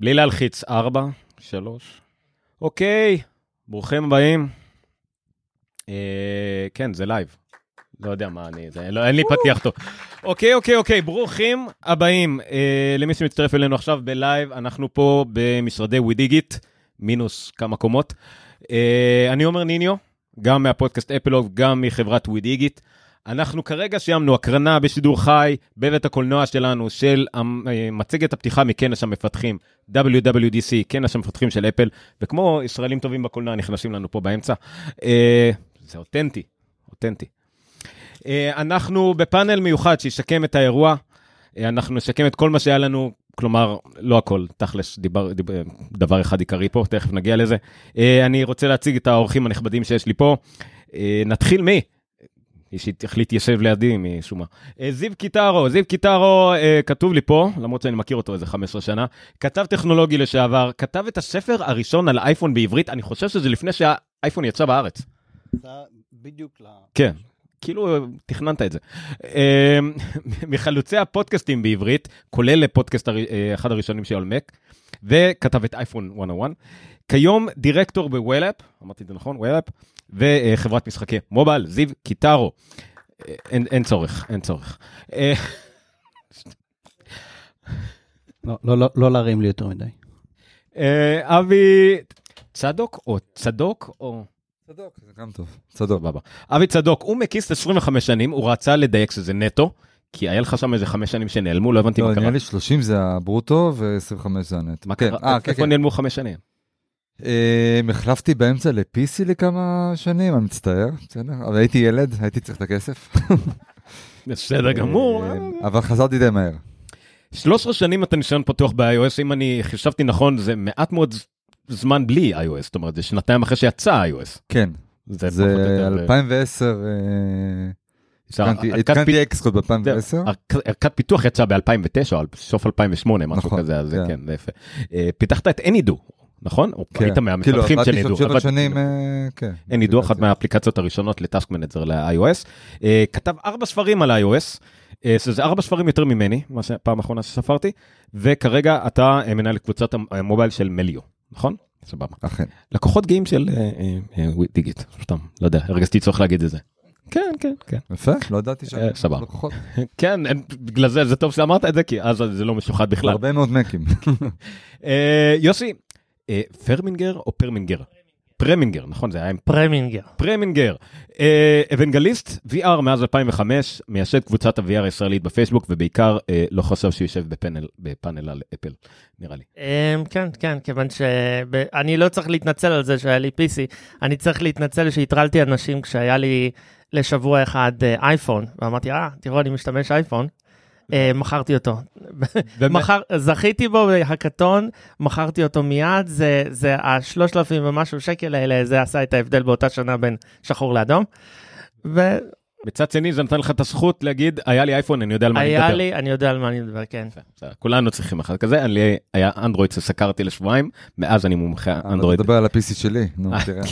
בלי להלחיץ, ארבע, שלוש. אוקיי, ברוכים הבאים. אה, כן, זה live. לא יודע מה אני, זה, לא, אין לי פתיח טוב. אוקיי, אוקיי, אוקיי, ברוכים הבאים. אה, למי שמצטרף אלינו עכשיו ב live, אנחנו פה במשרדי ווידיגיט, מינוס כמה קומות. אה, אני עומר ניניו, גם מהפודקאסט אפלוג, גם מחברת ווידיגיט. אנחנו כרגע סיימנו הקרנה בשידור חי בבית הקולנוע שלנו של מצגת הפתיחה מכנס המפתחים WWDC, כנס המפתחים של אפל, וכמו ישראלים טובים בקולנוע נכנסים לנו פה באמצע. אה, זה אותנטי, אותנטי. אה, אנחנו בפאנל מיוחד שישקם את האירוע, אה, אנחנו נשקם את כל מה שהיה לנו, כלומר, לא הכל, תכלס, דיבר, דיבר, דבר אחד עיקרי פה, תכף נגיע לזה. אני רוצה להציג את האורחים הנכבדים שיש לי פה. נתחיל מי? מי שהחליט ישב לידי משום מה. אה, זיו קיטרו, זיו קיטרו, אה, כתוב לי פה, למרות שאני מכיר אותו איזה 15 שנה, כתב טכנולוגי לשעבר, כתב את הספר הראשון על אייפון בעברית, אני חושב שזה לפני שהאייפון יצא בארץ. בדיוק ל... כן. כאילו תכננת את זה. אה, מחלוצי הפודקאסטים בעברית, כולל לפודקאסט אחד הראשונים של מק, וכתב את אייפון 101. כיום דירקטור בוולאפ, אמרתי את זה נכון? וולאפ, וחברת משחקי מובייל, זיו קיטרו. אין, אין צורך, אין צורך. לא, לא, לא, לא להרים לי יותר מדי. אה, אבי צדוק או צדוק או... צדוק, זה גם טוב. צדוק. בבא. אבי צדוק, הוא מקיס 25 שנים, הוא רצה לדייק שזה נטו, כי היה לך שם איזה חמש שנים שנעלמו, לא הבנתי לא, מה קרה. לא, נראה לי 30 זה הברוטו ו-25 זה הנטו. מה כן. קרה? אה, כן, איפה כן. נעלמו חמש שנים? אמ, החלפתי באמצע ל-PC לכמה שנים, אני מצטער, בסדר, אבל הייתי ילד, הייתי צריך את הכסף. בסדר גמור. אמ, אבל חזרתי די מהר. 13 שנים אתה ניסיון פתוח ב-iOS, אם אני חישבתי נכון, זה מעט מאוד זמן בלי iOS, זאת אומרת, זה שנתיים אחרי שיצא iOS. כן, זה 2010, התקנתי אקסקוד ב-2010. ערכת פיתוח יצא ב-2009 או סוף 2008, משהו נכון, כזה, אז כן, זה יפה. אה, פיתחת את AnyDo, נכון? כן. היית מהמפתחים של AnyDo. כאילו, עבדתי שנים, אה, כן. AnyDo, אחת מהאפליקציות הראשונות ל task manager ל-iOS. אה, כתב ארבע ספרים על iOS, אה, שזה ארבע ספרים יותר ממני, מה שפעם אחרונה שספרתי, וכרגע אתה מנהל קבוצת המובייל של מליו, נכון? סבבה. אכן. לקוחות גאים של דיגיט, סתם, לא יודע, הרגשתי צורך להגיד את זה. כן, כן, כן. יפה, לא ידעתי שאני לקוחות. כן, בגלל זה, זה טוב שאמרת את זה, כי אז זה לא משוחד בכלל. הרבה מאוד מקים. יוסי, אה, פרמינגר או פרמינגר? פרמינגר, נכון, זה היה עם פרמינגר. פרמינגר. אה, evangelist, VR מאז 2005, מייסד קבוצת ה-VR הישראלית בפייסבוק, ובעיקר אה, לא חושב שהוא יושב בפאנל, בפאנל על אפל, נראה לי. כן, כן, כיוון שאני לא צריך להתנצל על זה שהיה לי PC, אני צריך להתנצל שהטרלתי אנשים כשהיה לי לשבוע אחד אייפון, ואמרתי, אה, תראו, אני משתמש אייפון. אה, מכרתי אותו. מחר, זכיתי בו בהקתון, מכרתי אותו מיד, זה, זה השלושת אלפים ומשהו שקל האלה, זה עשה את ההבדל באותה שנה בין שחור לאדום. ו... מצד שני זה נתן לך את הזכות להגיד, היה לי אייפון, אני יודע על מה אני מדבר. היה לי, אני יודע על מה אני מדבר, כן. כולנו צריכים אחד כזה, אני היה אנדרואיד שסקרתי לשבועיים, מאז אני מומחה אנדרואיד. אתה מדבר על ה-PC שלי, נו, אה, תראה.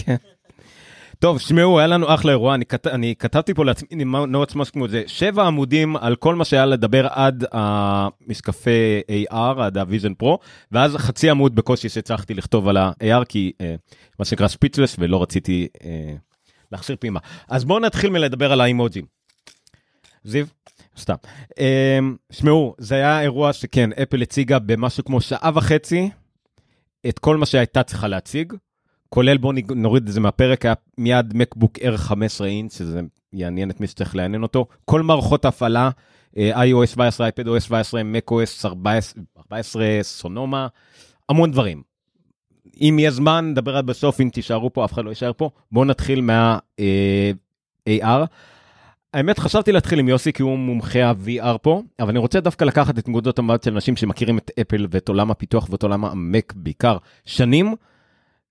טוב, שמעו, היה לנו אחלה אירוע, אני, כת... אני כתבתי פה לעצמי notes משהו כמו זה, שבע עמודים על כל מה שהיה לדבר עד המשקפי AR, עד ה Vision Pro, ואז חצי עמוד בקושי שהצלחתי לכתוב על ה-AR, כי אה, מה שנקרא speechless, ולא רציתי אה, להחסיר פעימה. אז בואו נתחיל מלדבר על האימוג'ים. זיו? סתם. אה, שמעו, זה היה אירוע שכן, אפל הציגה במשהו כמו שעה וחצי את כל מה שהייתה צריכה להציג. כולל בואו נוריד את זה מהפרק, היה מיד מקבוק Air 15 אינץ', שזה יעניין את מי שצריך לעניין אותו. כל מערכות הפעלה, אה, iOS 17, iPadOS 17, macOS 14, 14, סונומה, המון דברים. אם יהיה זמן, נדבר עד בסוף, אם תישארו פה, אף אחד לא יישאר פה. בואו נתחיל מה-AR. אה, האמת, חשבתי להתחיל עם יוסי, כי הוא מומחה ה-VR פה, אבל אני רוצה דווקא לקחת את נקודות המבט של אנשים שמכירים את אפל ואת עולם הפיתוח ואת עולם המק בעיקר שנים.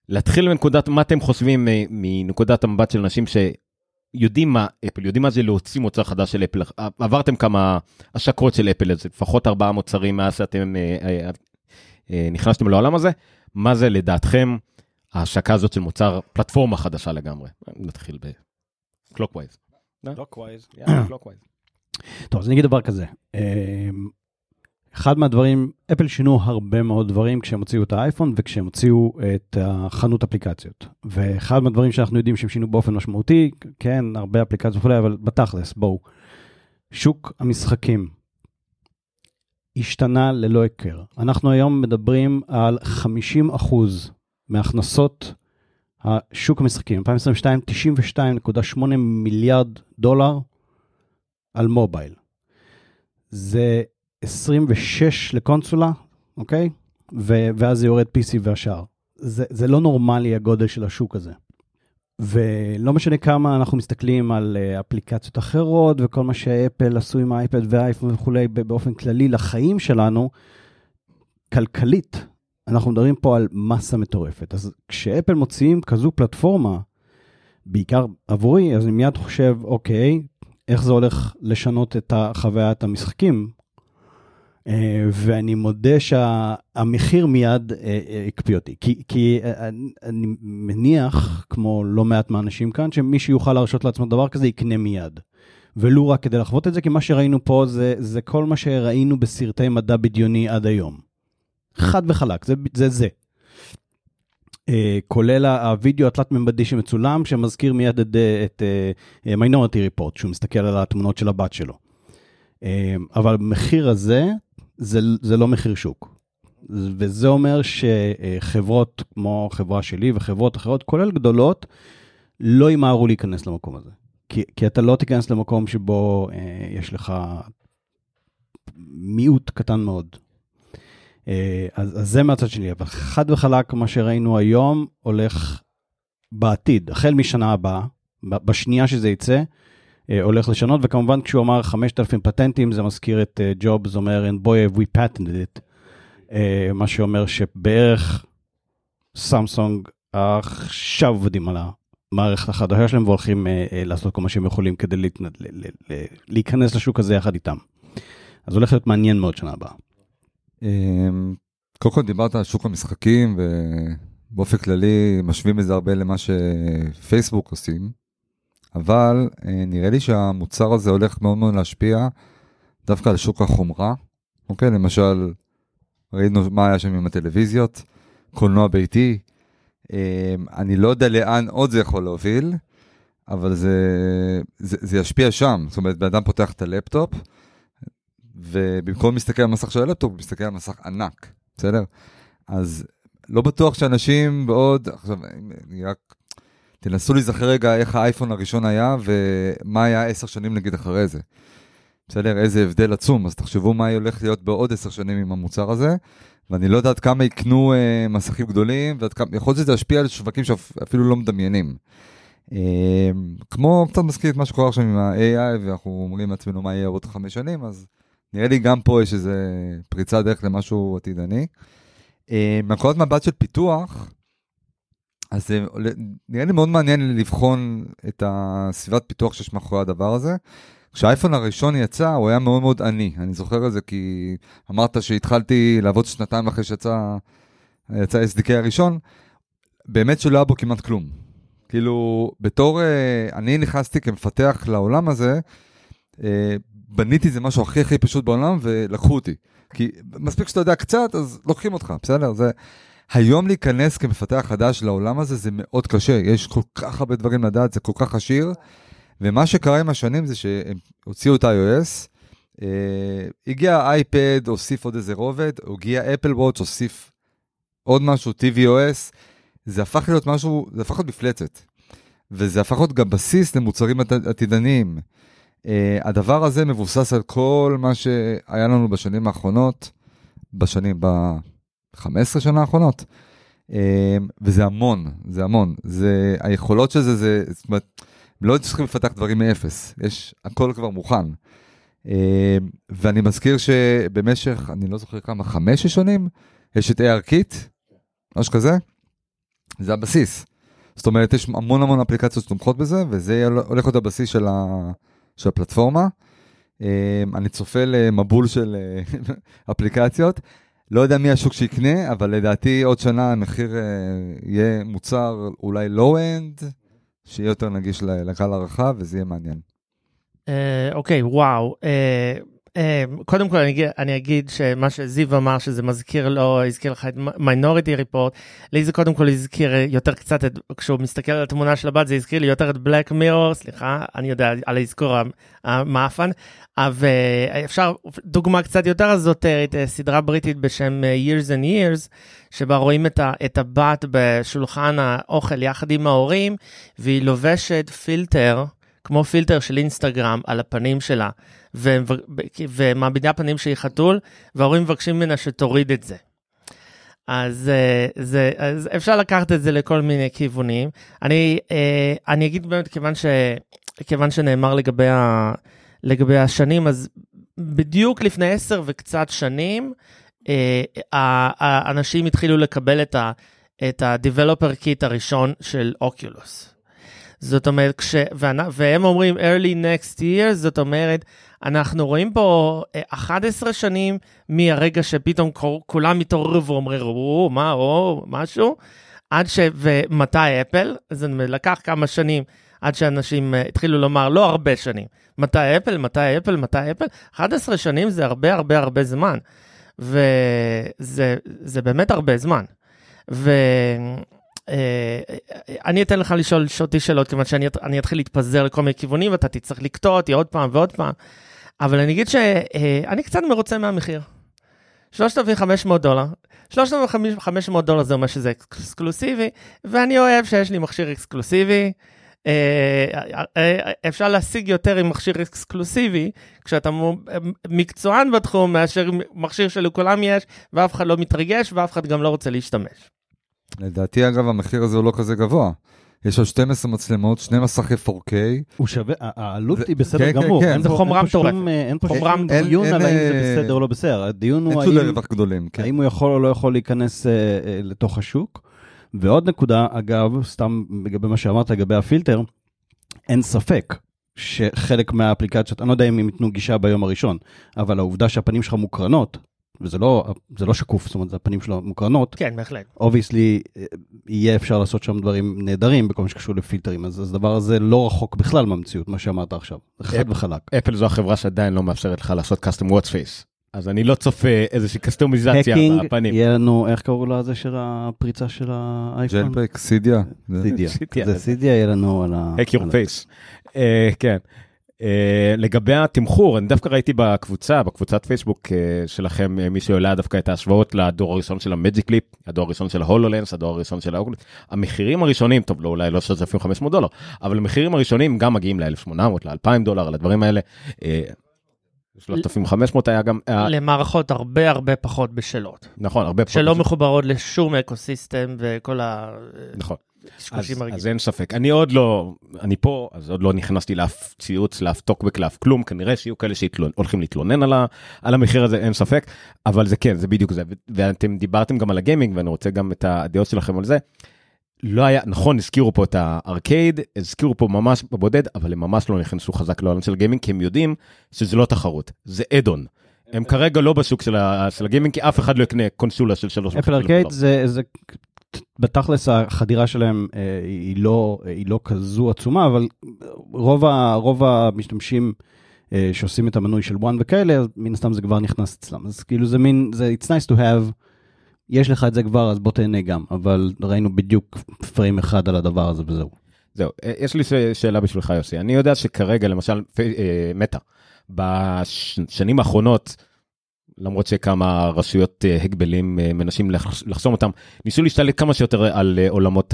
להתחיל מנקודת, מה אתם חושבים מנקודת המבט של אנשים שיודעים מה אפל, יודעים מה זה להוציא מוצר חדש של אפל, עברתם כמה השקות של אפל, זה לפחות ארבעה מוצרים מאז שאתם אה, אה, אה, נכנסתם לעולם הזה, מה זה לדעתכם ההשקה הזאת של מוצר, פלטפורמה חדשה לגמרי? נתחיל ב clockwise. clockwise. clockwise. טוב, אז אני אגיד דבר כזה. אחד מהדברים, אפל שינו הרבה מאוד דברים כשהם הוציאו את האייפון וכשהם הוציאו את החנות אפליקציות. ואחד מהדברים שאנחנו יודעים שהם שינו באופן משמעותי, כן, הרבה אפליקציות וכולי, אבל בתכלס, בואו. שוק המשחקים השתנה ללא היכר. אנחנו היום מדברים על 50% מהכנסות השוק המשחקים, 2022, 92.8 מיליארד דולר על מובייל. זה 26 לקונסולה, אוקיי? ו- ואז זה יורד PC והשאר. זה, זה לא נורמלי הגודל של השוק הזה. ולא משנה כמה אנחנו מסתכלים על uh, אפליקציות אחרות וכל מה שאפל עשו עם האייפד והאייפון וכולי באופן כללי לחיים שלנו, כלכלית, אנחנו מדברים פה על מסה מטורפת. אז כשאפל מוציאים כזו פלטפורמה, בעיקר עבורי, אז אני מיד חושב, אוקיי, איך זה הולך לשנות את חוויית המשחקים אה, ואני מודה שהמחיר מיד אה, אה, הקפיא אותי, כי, כי אני מניח, כמו לא מעט מהאנשים כאן, שמי שיוכל להרשות לעצמו דבר כזה יקנה מיד. ולו רק כדי לחוות את זה, כי מה שראינו פה זה, זה כל מה שראינו בסרטי מדע בדיוני עד היום. חד וחלק, זה זה. זה. Uh, כולל הווידאו התלת-ממדי שמצולם, שמזכיר מיד את, את uh, מיינורטי ריפורט, שהוא מסתכל על התמונות של הבת שלו. Uh, אבל המחיר הזה, זה, זה לא מחיר שוק. וזה אומר שחברות כמו חברה שלי וחברות אחרות, כולל גדולות, לא ימהרו להיכנס למקום הזה. כי, כי אתה לא תיכנס למקום שבו אה, יש לך מיעוט קטן מאוד. אה, אז, אז זה מהצד שלי, אבל חד וחלק מה שראינו היום הולך בעתיד, החל משנה הבאה, בשנייה שזה יצא, הולך לשנות, וכמובן כשהוא אמר 5,000 פטנטים, זה מזכיר את ג'ובס, uh, אומר, and boy have we patented it, uh, מה שאומר שבערך סמסונג עכשיו עובדים על המערכת החדשה שלהם והולכים uh, uh, לעשות כל מה שהם יכולים כדי להתנ... ל- ל- ל- להיכנס לשוק הזה יחד איתם. אז הולך להיות מעניין מאוד שנה הבאה. קודם כל דיברת על שוק המשחקים ובאופן כללי משווים את זה הרבה למה שפייסבוק עושים. אבל אה, נראה לי שהמוצר הזה הולך מאוד מאוד להשפיע דווקא על שוק החומרה. אוקיי, למשל, ראינו מה היה שם עם הטלוויזיות, קולנוע ביתי. אה, אני לא יודע לאן עוד זה יכול להוביל, אבל זה, זה, זה ישפיע שם. זאת אומרת, בן אדם פותח את הלפטופ, ובמקום להסתכל על המסך של הלפטופ, הוא מסתכל על מסך ענק, בסדר? אז לא בטוח שאנשים בעוד, עכשיו, אני רק תנסו להיזכר רגע איך האייפון הראשון היה ומה היה עשר שנים נגיד אחרי זה. בסדר? איזה הבדל עצום, אז תחשבו מה הולך להיות בעוד עשר שנים עם המוצר הזה, ואני לא יודע עד כמה יקנו אה, מסכים גדולים, ועד כמה, יכול להיות שזה ישפיע על שווקים שאפילו לא מדמיינים. אה, כמו קצת מזכיר את מה שקורה עכשיו עם ה-AI, ואנחנו אומרים לעצמנו מה יהיה עוד חמש שנים, אז נראה לי גם פה יש איזה פריצה דרך למשהו עתידני. אה, מהנקודת מבט של פיתוח, אז זה נראה לי מאוד מעניין לבחון את הסביבת פיתוח שיש מאחורי הדבר הזה. כשהאייפון הראשון יצא, הוא היה מאוד מאוד עני. אני זוכר את זה כי אמרת שהתחלתי לעבוד שנתיים אחרי שיצא יצא SDK הראשון, באמת שלא היה בו כמעט כלום. כאילו, בתור, אה, אני נכנסתי כמפתח לעולם הזה, אה, בניתי זה משהו הכי הכי פשוט בעולם ולקחו אותי. כי מספיק שאתה יודע קצת, אז לוקחים אותך, בסדר? זה... היום להיכנס כמפתח חדש לעולם הזה זה מאוד קשה, יש כל כך הרבה דברים לדעת, זה כל כך עשיר, ומה שקרה עם השנים זה שהם הוציאו את ה-iOS, אה, הגיע אייפד, הוסיף עוד איזה רובד, הגיע אפל וואץ', הוסיף עוד משהו, tvOS, זה הפך להיות משהו, זה הפך להיות מפלצת. וזה הפך להיות גם בסיס למוצרים עתידניים. Uh, הדבר הזה מבוסס על כל מה שהיה לנו בשנים האחרונות, בשנים, ב... 15 שנה האחרונות. אמ, וזה המון, זה המון. זה, היכולות של זה, זה, זאת אומרת, לא צריכים לפתח דברים מאפס, יש, הכל כבר מוכן. אמ, ואני מזכיר שבמשך, אני לא זוכר כמה, חמש שנים, יש את ARKit, משהו כזה, זה הבסיס. זאת אומרת, יש המון המון אפליקציות שתומכות בזה, וזה הולך להיות הבסיס של, ה, של הפלטפורמה. אמ, אני צופה למבול של אה, אפליקציות. לא יודע מי השוק שיקנה, אבל לדעתי עוד שנה המחיר אה, יהיה מוצר אולי low-end, שיהיה יותר נגיש לקהל הרחב, וזה יהיה מעניין. אה, אוקיי, וואו. אה, אה, קודם כל אני אגיד, אני אגיד שמה שזיו אמר שזה מזכיר לו, הזכיר לך את מיינוריטי ריפורט, לי זה קודם כל הזכיר יותר קצת, את, כשהוא מסתכל על התמונה של הבת זה הזכיר לי יותר את בלק מירור, סליחה, אני יודע על האזכור המאפן, אבל אפשר דוגמה קצת יותר אזוטרית, סדרה בריטית בשם Years and Years, שבה רואים את, ה, את הבת בשולחן האוכל יחד עם ההורים, והיא לובשת פילטר. כמו פילטר של אינסטגרם על הפנים שלה, ומעמידה פנים שהיא חתול, וההורים מבקשים ממנה שתוריד את זה. אז, אה, זה, אז אפשר לקחת את זה לכל מיני כיוונים. אני, אה, אני אגיד באמת, כיוון, ש, כיוון שנאמר לגבי, ה, לגבי השנים, אז בדיוק לפני עשר וקצת שנים, אה, האנשים התחילו לקבל את ה-Developer Kit הראשון של אוקיולוס. זאת אומרת, כש... והם אומרים early next year, זאת אומרת, אנחנו רואים פה 11 אה, שנים מהרגע שפתאום כולם התעוררו ואומרים, מה, או, משהו, עד ש... ומתי אפל? זה לקח כמה שנים עד שאנשים אה, התחילו לומר, לא הרבה שנים, מתי אפל, מתי אפל, מתי אפל? 11 שנים זה הרבה הרבה הרבה זמן, וזה באמת הרבה זמן. ו... אה, אני אתן לך לשאול אותי שאלות, כיוון שאני אתחיל להתפזר לכל מיני כיוונים, ואתה תצטרך לקטוע אותי עוד פעם ועוד פעם. אבל אני אגיד שאני קצת מרוצה מהמחיר. 3,500 דולר. 3,500 דולר זה אומר שזה אקסקלוסיבי, ואני אוהב שיש לי מכשיר אקסקלוסיבי. אה, אה, אפשר להשיג יותר עם מכשיר אקסקלוסיבי, כשאתה מקצוען בתחום, מאשר מכשיר שלכולם יש, ואף אחד לא מתרגש, ואף אחד גם לא רוצה להשתמש. לדעתי אגב המחיר הזה הוא לא כזה גבוה. יש לו 12 מצלמות, 12 4K. הוא שווה, העלות היא בסדר כן, גמור. כן, כן. זה חומרה מטורפת. אין פה שום דיון על האם זה בסדר או לא בסדר. הדיון הוא האם הוא יכול או לא יכול להיכנס אה, אה, לתוך השוק. ועוד נקודה, אגב, סתם לגבי מה שאמרת לגבי הפילטר, אין ספק שחלק מהאפליקציות, אני לא יודע אם הם ייתנו גישה ביום הראשון, אבל העובדה שהפנים שלך מוקרנות, וזה לא, זה לא שקוף, זאת אומרת, זה הפנים שלו מוקרנות. כן, בהחלט. obviously, יהיה אפשר לעשות שם דברים נהדרים בכל מה שקשור לפילטרים, אז הדבר הזה לא רחוק בכלל מהמציאות, מה שאמרת עכשיו. חד וחלק. אפל זו החברה שעדיין לא מאפשרת לך לעשות custom watch face. אז אני לא צופה איזושהי קסטומיזציה בפנים. יהיה לנו, איך קראו לזה של הפריצה של האייפון? jailbreak, Cydia. Cydia. זה Cydia יהיה לנו על ה... hack your face. אה, כן. אה, לגבי התמחור אני דווקא ראיתי בקבוצה בקבוצת פייסבוק אה, שלכם אה, מי שעולה דווקא את ההשוואות לדור הראשון של ה Magic Leap הדור הראשון של ה HoloLens הדור הראשון של ה Oculus המחירים הראשונים טוב לא אולי לא 3,500 דולר אבל המחירים הראשונים גם מגיעים ל-1800 ל-2000 דולר על הדברים האלה. 3,500 היה גם למערכות הרבה הרבה פחות בשלות נכון הרבה פחות שלא מחוברות לשום ecosystem וכל ה... נכון. אז, אז אין ספק אני עוד לא אני פה אז עוד לא נכנסתי לאף ציוץ לאף טוקבק לאף כלום כנראה שיהיו כאלה שהולכים להתלונן על, ה, על המחיר הזה אין ספק אבל זה כן זה בדיוק זה ואתם דיברתם גם על הגיימינג ואני רוצה גם את הדעות שלכם על זה. לא היה נכון הזכירו פה את הארקייד הזכירו פה ממש בבודד אבל הם ממש לא נכנסו חזק לעולם של גיימינג כי הם יודעים שזה לא תחרות זה add-on. הם כרגע לא בשוק של, של הגיימינג כי אף אחד לא יקנה קונסולה של שלוש. אפל ארקייד זה, זה בתכלס החדירה שלהם אה, היא, לא, היא לא כזו עצומה, אבל רוב, ה, רוב המשתמשים אה, שעושים את המנוי של וואן וכאלה, מן הסתם זה כבר נכנס אצלם. אז כאילו זה מין, זה it's nice to have, יש לך את זה כבר, אז בוא תהנה גם, אבל ראינו בדיוק פריים אחד על הדבר הזה וזהו. זהו, אה, יש לי שאלה בשבילך יוסי, אני יודע שכרגע למשל מטא, בשנים האחרונות, למרות שכמה רשויות אה, הגבלים אה, מנסים לחסום אותם, ניסו להשתלט כמה שיותר על אה, עולמות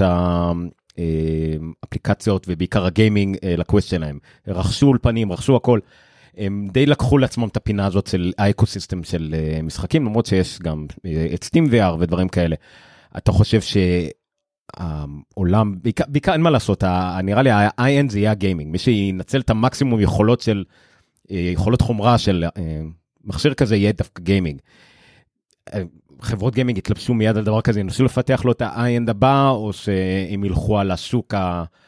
האפליקציות ובעיקר הגיימינג לקווסט שלהם. רכשו אולפנים, רכשו הכל. הם די לקחו לעצמם את הפינה הזאת של האקוסיסטם של משחקים, למרות שיש גם את סטים VR ודברים כאלה. אתה חושב שהעולם, בעיקר, בעיקר אין מה לעשות, נראה לי ה-IN זה יהיה הגיימינג, מי שינצל את המקסימום יכולות של, יכולות חומרה של מכשיר כזה יהיה דווקא גיימינג. חברות גיימינג יתלבשו מיד על דבר כזה, ינסו לפתח לו את ה-i-end הבא, או שהם ילכו על השוק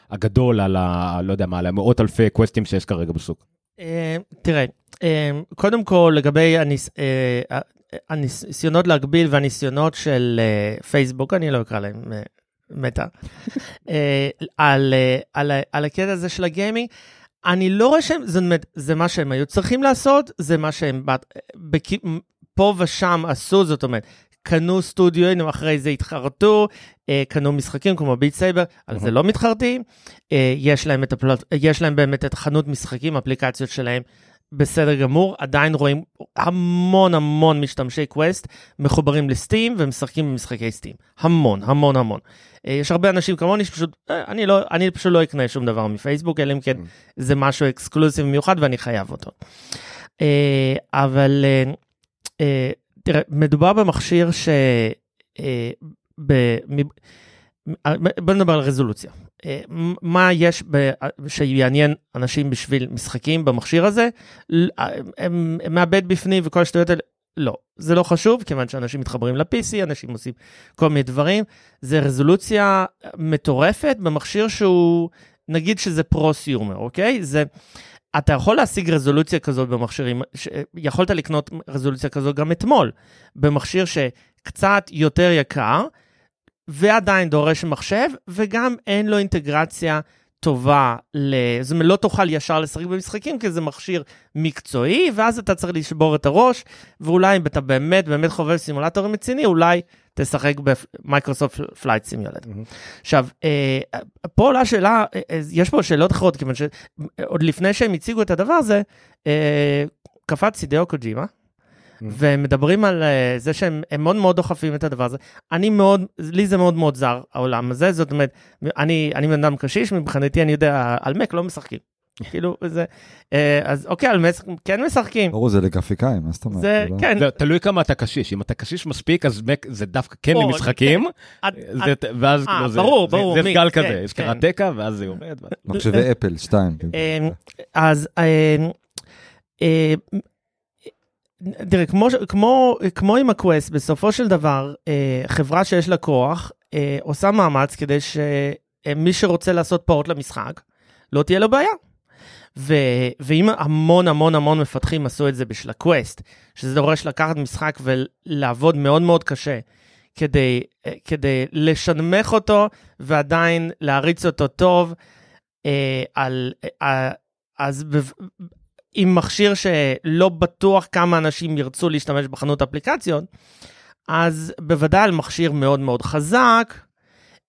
הגדול, על ה... לא יודע מה, על המאות אלפי קווסטים שיש כרגע בשוק. אה, תראה, אה, קודם כל לגבי אה, הניסיונות להגביל והניסיונות של פייסבוק, אני לא אקרא להם מטא, על הקטע הזה של הגיימינג, אני לא רואה שהם, זאת אומרת, זה מה שהם היו צריכים לעשות, זה מה שהם בת- בכ- פה ושם עשו, זאת אומרת, קנו סטודיו, אחרי זה התחרטו, אה, קנו משחקים כמו Beat Saber, על זה. לא מתחרטים, אה, יש להם, הפלט... יש להם באמת את החנות משחקים, אפליקציות שלהם. בסדר גמור, עדיין רואים המון המון משתמשי Quest מחוברים ל Steam ומשחקים במשחקי Steam. המון, המון, המון. אה, יש הרבה אנשים כמוני שפשוט, אה, אני, לא, אני פשוט לא אקנה שום דבר מפייסבוק, אלא אם כן Mm. זה משהו אקסקלוסיב מיוחד ואני חייב אותו. אה, אבל אה, אה, תראה, מדובר במכשיר ש... ב, בוא נדבר על רזולוציה. אה, מה יש ב, שיעניין אנשים בשביל משחקים במכשיר הזה? אה, הם מאבד בפנים וכל השטויות האלה? לא, זה לא חשוב, כיוון שאנשים מתחברים ל-PC, אנשים עושים כל מיני דברים. זה רזולוציה מטורפת במכשיר שהוא, נגיד שזה פרוסיומר, אוקיי? זה, אתה יכול להשיג רזולוציה כזאת במכשירים, ש- יכולת לקנות רזולוציה כזאת גם אתמול, במכשיר שקצת יותר יקר, ועדיין דורש מחשב, וגם אין לו אינטגרציה טובה, ל... זאת אומרת, לא תוכל ישר לשחק במשחקים, כי זה מכשיר מקצועי, ואז אתה צריך לשבור את הראש, ואולי אם אתה באמת באמת חובב סימולטור רציני, אולי תשחק ב Microsoft Flight Simulator. מהמם. עכשיו, אה, פה עולה שאלה, אה, אה, יש פה שאלות אחרות, כיוון שעוד לפני שהם הציגו את הדבר הזה, אה, קפץ הידאו קוג'ימה, ומדברים על אה, זה שהם הם מאוד מאוד דוחפים את הדבר הזה. אני מאוד, לי זה מאוד מאוד זר, העולם הזה, זאת אומרת, אני, אני בן אדם קשיש, מבחינתי אני יודע, על מק לא משחקים. כאילו, זה, אה, אז אוקיי, על מק כן משחקים. ברור, זה לגרפיקאים, מה זאת אומרת? זה, לא- כן, תלוי כמה אתה קשיש, אם אתה קשיש מספיק אז מק זה דווקא כן או, למשחקים, את- זה- ואז אה, כאילו זה- ברור, זה- ברור, זה מי- סקל כן, כזה, יש כן. קראטקה ואז זה יורד. מחשבי אפל 2. אמ, אז תראה, כמו, כמו, כמו עם הקווסט, בסופו של דבר, אה, חברה שיש לה כוח, אה, עושה מאמץ כדי שמי שרוצה לעשות פורט למשחק, לא תהיה לו בעיה. ו, ואם המון המון המון מפתחים עשו את זה בשביל הקווסט, שזה דורש לקחת משחק ולעבוד מאוד מאוד קשה כדי, אה, כדי לשנמך אותו ועדיין להריץ אותו טוב, אה, על, אה, אז בב- עם מכשיר שלא בטוח כמה אנשים ירצו להשתמש בחנות אפליקציות, אז בוודאי על מכשיר מאוד מאוד חזק,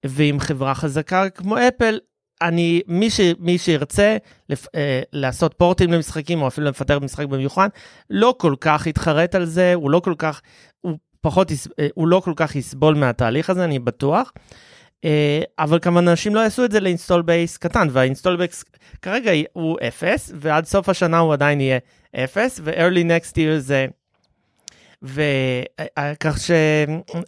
ועם חברה חזקה כמו אפל, אני, מי, ש, מי שירצה לפ, אה, לעשות פורטים למשחקים, או אפילו לפתח משחק במיוחד, לא כל כך יתחרט על זה, הוא לא כל כך, הוא פחות, אה, הוא לא כל כך יסבול מהתהליך הזה, אני בטוח. אה, אבל כמובן אנשים לא יעשו את זה ל install base קטן, וה install base כרגע הוא אפס, ועד סוף השנה הוא עדיין יהיה אפס, ו-early next year זה... וכך ש...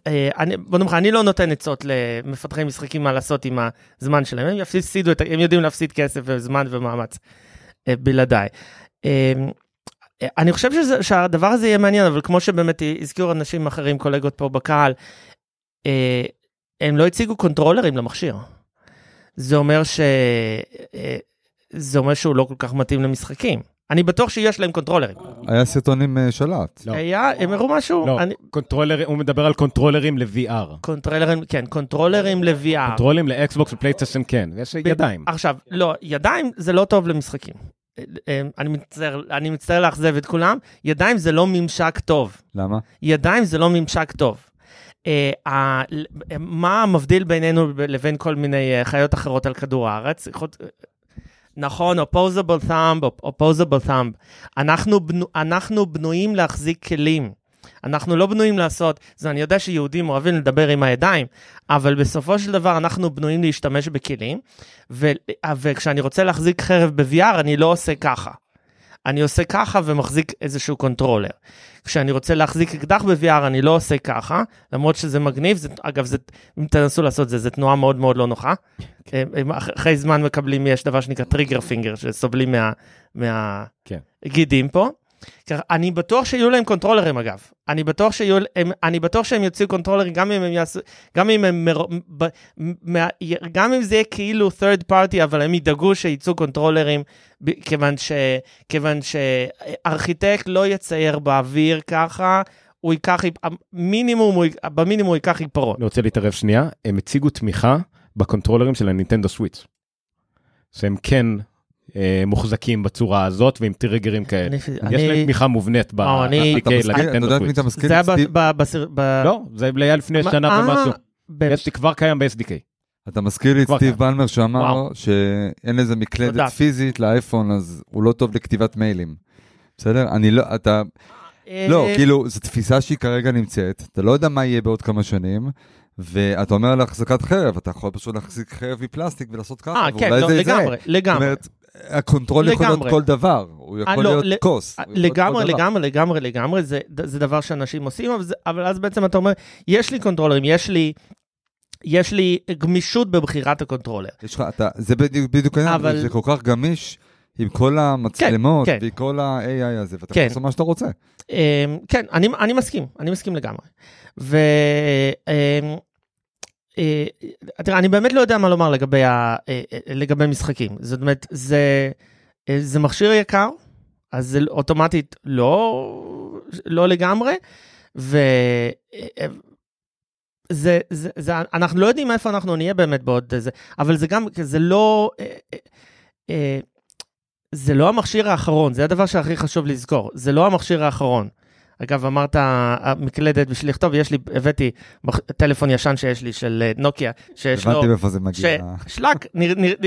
אה, אני- בוא נאמר, אני לא נותן עצות למפתחי משחקים מה לעשות עם הזמן שלהם, הם יפסידו, את הם יודעים להפסיד כסף וזמן ומאמץ אה, בלעדיי. אה, אני חושב שזה, שהדבר הזה יהיה מעניין, אבל כמו שבאמת הזכירו אנשים אחרים, קולגות פה בקהל, אה, הם לא הציגו קונטרולרים למכשיר. זה אומר ש... אה, זה אומר שהוא לא כל כך מתאים למשחקים. אני בטוח שיש להם קונטרולרים. היה סרטון עם אה, שלט. לא. היה, הם הראו משהו? לא, אני, קונטרולר, הוא מדבר על קונטרולרים ל-VR. קונטרולרים, כן, קונטרולרים ל-VR. קונטרולים לאקסבוקס ופלייסטיישן כן, ויש ידיים. עכשיו, לא, ידיים זה לא טוב למשחקים. אה, אני מצטער, אני מצטער לאכזב את כולם, ידיים זה לא ממשק טוב. למה? ידיים זה לא ממשק טוב. אה, אה, מה מבדיל בינינו לבין כל מיני אה, חיות אחרות על כדור הארץ? יכול- נכון, opposable thumb, opposable thumb. אנחנו, בנו, אנחנו בנויים להחזיק כלים. אנחנו לא בנויים לעשות, זה אני יודע שיהודים אוהבים לדבר עם הידיים, אבל בסופו של דבר אנחנו בנויים להשתמש בכלים, ו, וכשאני רוצה להחזיק חרב ב-VR אני לא עושה ככה. אני עושה ככה ומחזיק איזשהו קונטרולר. כשאני רוצה להחזיק אקדח ב-VR אני לא עושה ככה, למרות שזה מגניב, זה, אגב, זה, אם תנסו לעשות זה, זו תנועה מאוד מאוד לא נוחה. הם- הם אחרי זמן מקבלים, יש דבר שנקרא trigger finger, שסובלים מה, כן. מהגידים פה. אני בטוח שיהיו להם קונטרולרים אגב, אני בטוח שיהיו, הם, אני בטוח שהם יוציאו קונטרולרים גם אם הם יעשו, גם אם הם, מר, ב, מה, גם אם זה יהיה כאילו third party, אבל הם ידאגו שיצאו קונטרולרים, כיוון, ש, כיוון שארכיטקט לא יצייר באוויר ככה, הוא ייקח, מינימום, הוא, במינימום הוא ייקח עיפרון. אני רוצה להתערב שנייה, הם הציגו תמיכה בקונטרולרים של הנינטנדו סוויץ. שהם כן מוחזקים בצורה הזאת ועם טריגרים כאלה. אני- יש אני- להם תמיכה מובנית ב- אה, אני- ב-SDK אתה לנינטנדו סוויץ'. אתה מזכיר? זה היה ב- לא, זה היה לפני שנה אה, ומשהו. יש כבר קיים ב-SDK. אתה מזכיר לי את סטיב. בלמר שאמר. שאין תודה. מקלדת פיזית לאייפון, אז הוא לא טוב לכתיבת מיילים. בסדר? אני לא, אתה, לא, אה, כאילו, זו תפיסה שהיא כרגע נמצאת, אתה לא יודע מה יהיה בעוד כמה שנים, ואתה אומר על החזקת חרב, אתה יכול פשוט להחזיק חרב מפלסטיק ולעשות ככה, אה, כן, ואולי לא, זה לגמרי, זה. זאת לגמרי. אומרת, הקונטרולר יכול להיות לגמרי. כל דבר, הוא אה, יכול לא, להיות ל- כוס. הוא יכול להיות לגמרי, כל דבר. לגמרי, לגמרי, לגמרי, זה, זה דבר שאנשים עושים, אבל, זה, אבל אז בעצם אתה אומר, יש לי קונטרולרים, יש לי, יש לי גמישות בבחירת הקונטרולר. יש לך, אתה, זה בדיוק, העניין, אבל- זה כל כך גמיש עם כל המצלמות, כן. ועם כל ה-AI הזה, ואתה כן. יכול לעשות מה שאתה רוצה. אמ, כן, אני, אני מסכים, אני מסכים לגמרי. ו... אמ, אה, תראה, אני באמת לא יודע מה לומר לגבי, ה, אה, אה, לגבי משחקים. זאת אומרת, זה, אה, זה מכשיר יקר, אז זה אוטומטית לא, לא לגמרי, ו... אה, זה, זה, זה, אנחנו לא יודעים איפה אנחנו נהיה באמת בעוד זה, אבל זה גם, זה לא, אה, אה, אה, זה לא המכשיר האחרון, זה הדבר שהכי חשוב לזכור, זה לא המכשיר האחרון. אגב, אמרת מקלדת בשביל לכתוב, יש לי, הבאתי טלפון ישן שיש לי של אה, נוקיה, שיש לו, הבנתי מאיפה זה מגיע. שלק,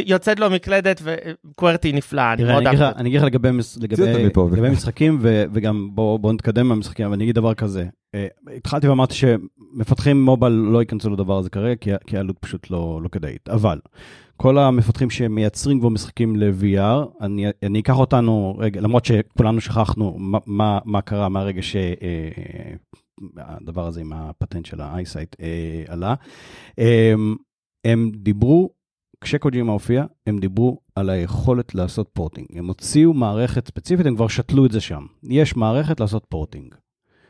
יוצאת לו מקלדת וקוורטי נפלא, אני מאוד אהבתי. אני אגיד לך לגבי. משחקים, ו- וגם בואו בוא נתקדם מהמשחקים, אבל אני אגיד דבר כזה. אה, התחלתי ואמרתי שמפתחים מובייל לא ייכנסו לדבר הזה כרגע, כי- כי העלות פשוט לא לא כדאית. אבל כל המפתחים שמייצרים כבר משחקים ל-VR, אני אני אקח אותנו, רגע, למרות שכולנו שכחנו מה- מה מה קרה מהרגע שהדבר הזה עם הפטנט של ה-eyesight אה, עלה. אה, הם דיברו כשקוג'ימה הופיע, הם דיברו על היכולת לעשות פורטינג. הם הוציאו מערכת ספציפית, הם כבר שתלו את זה שם. יש מערכת לעשות פורטינג.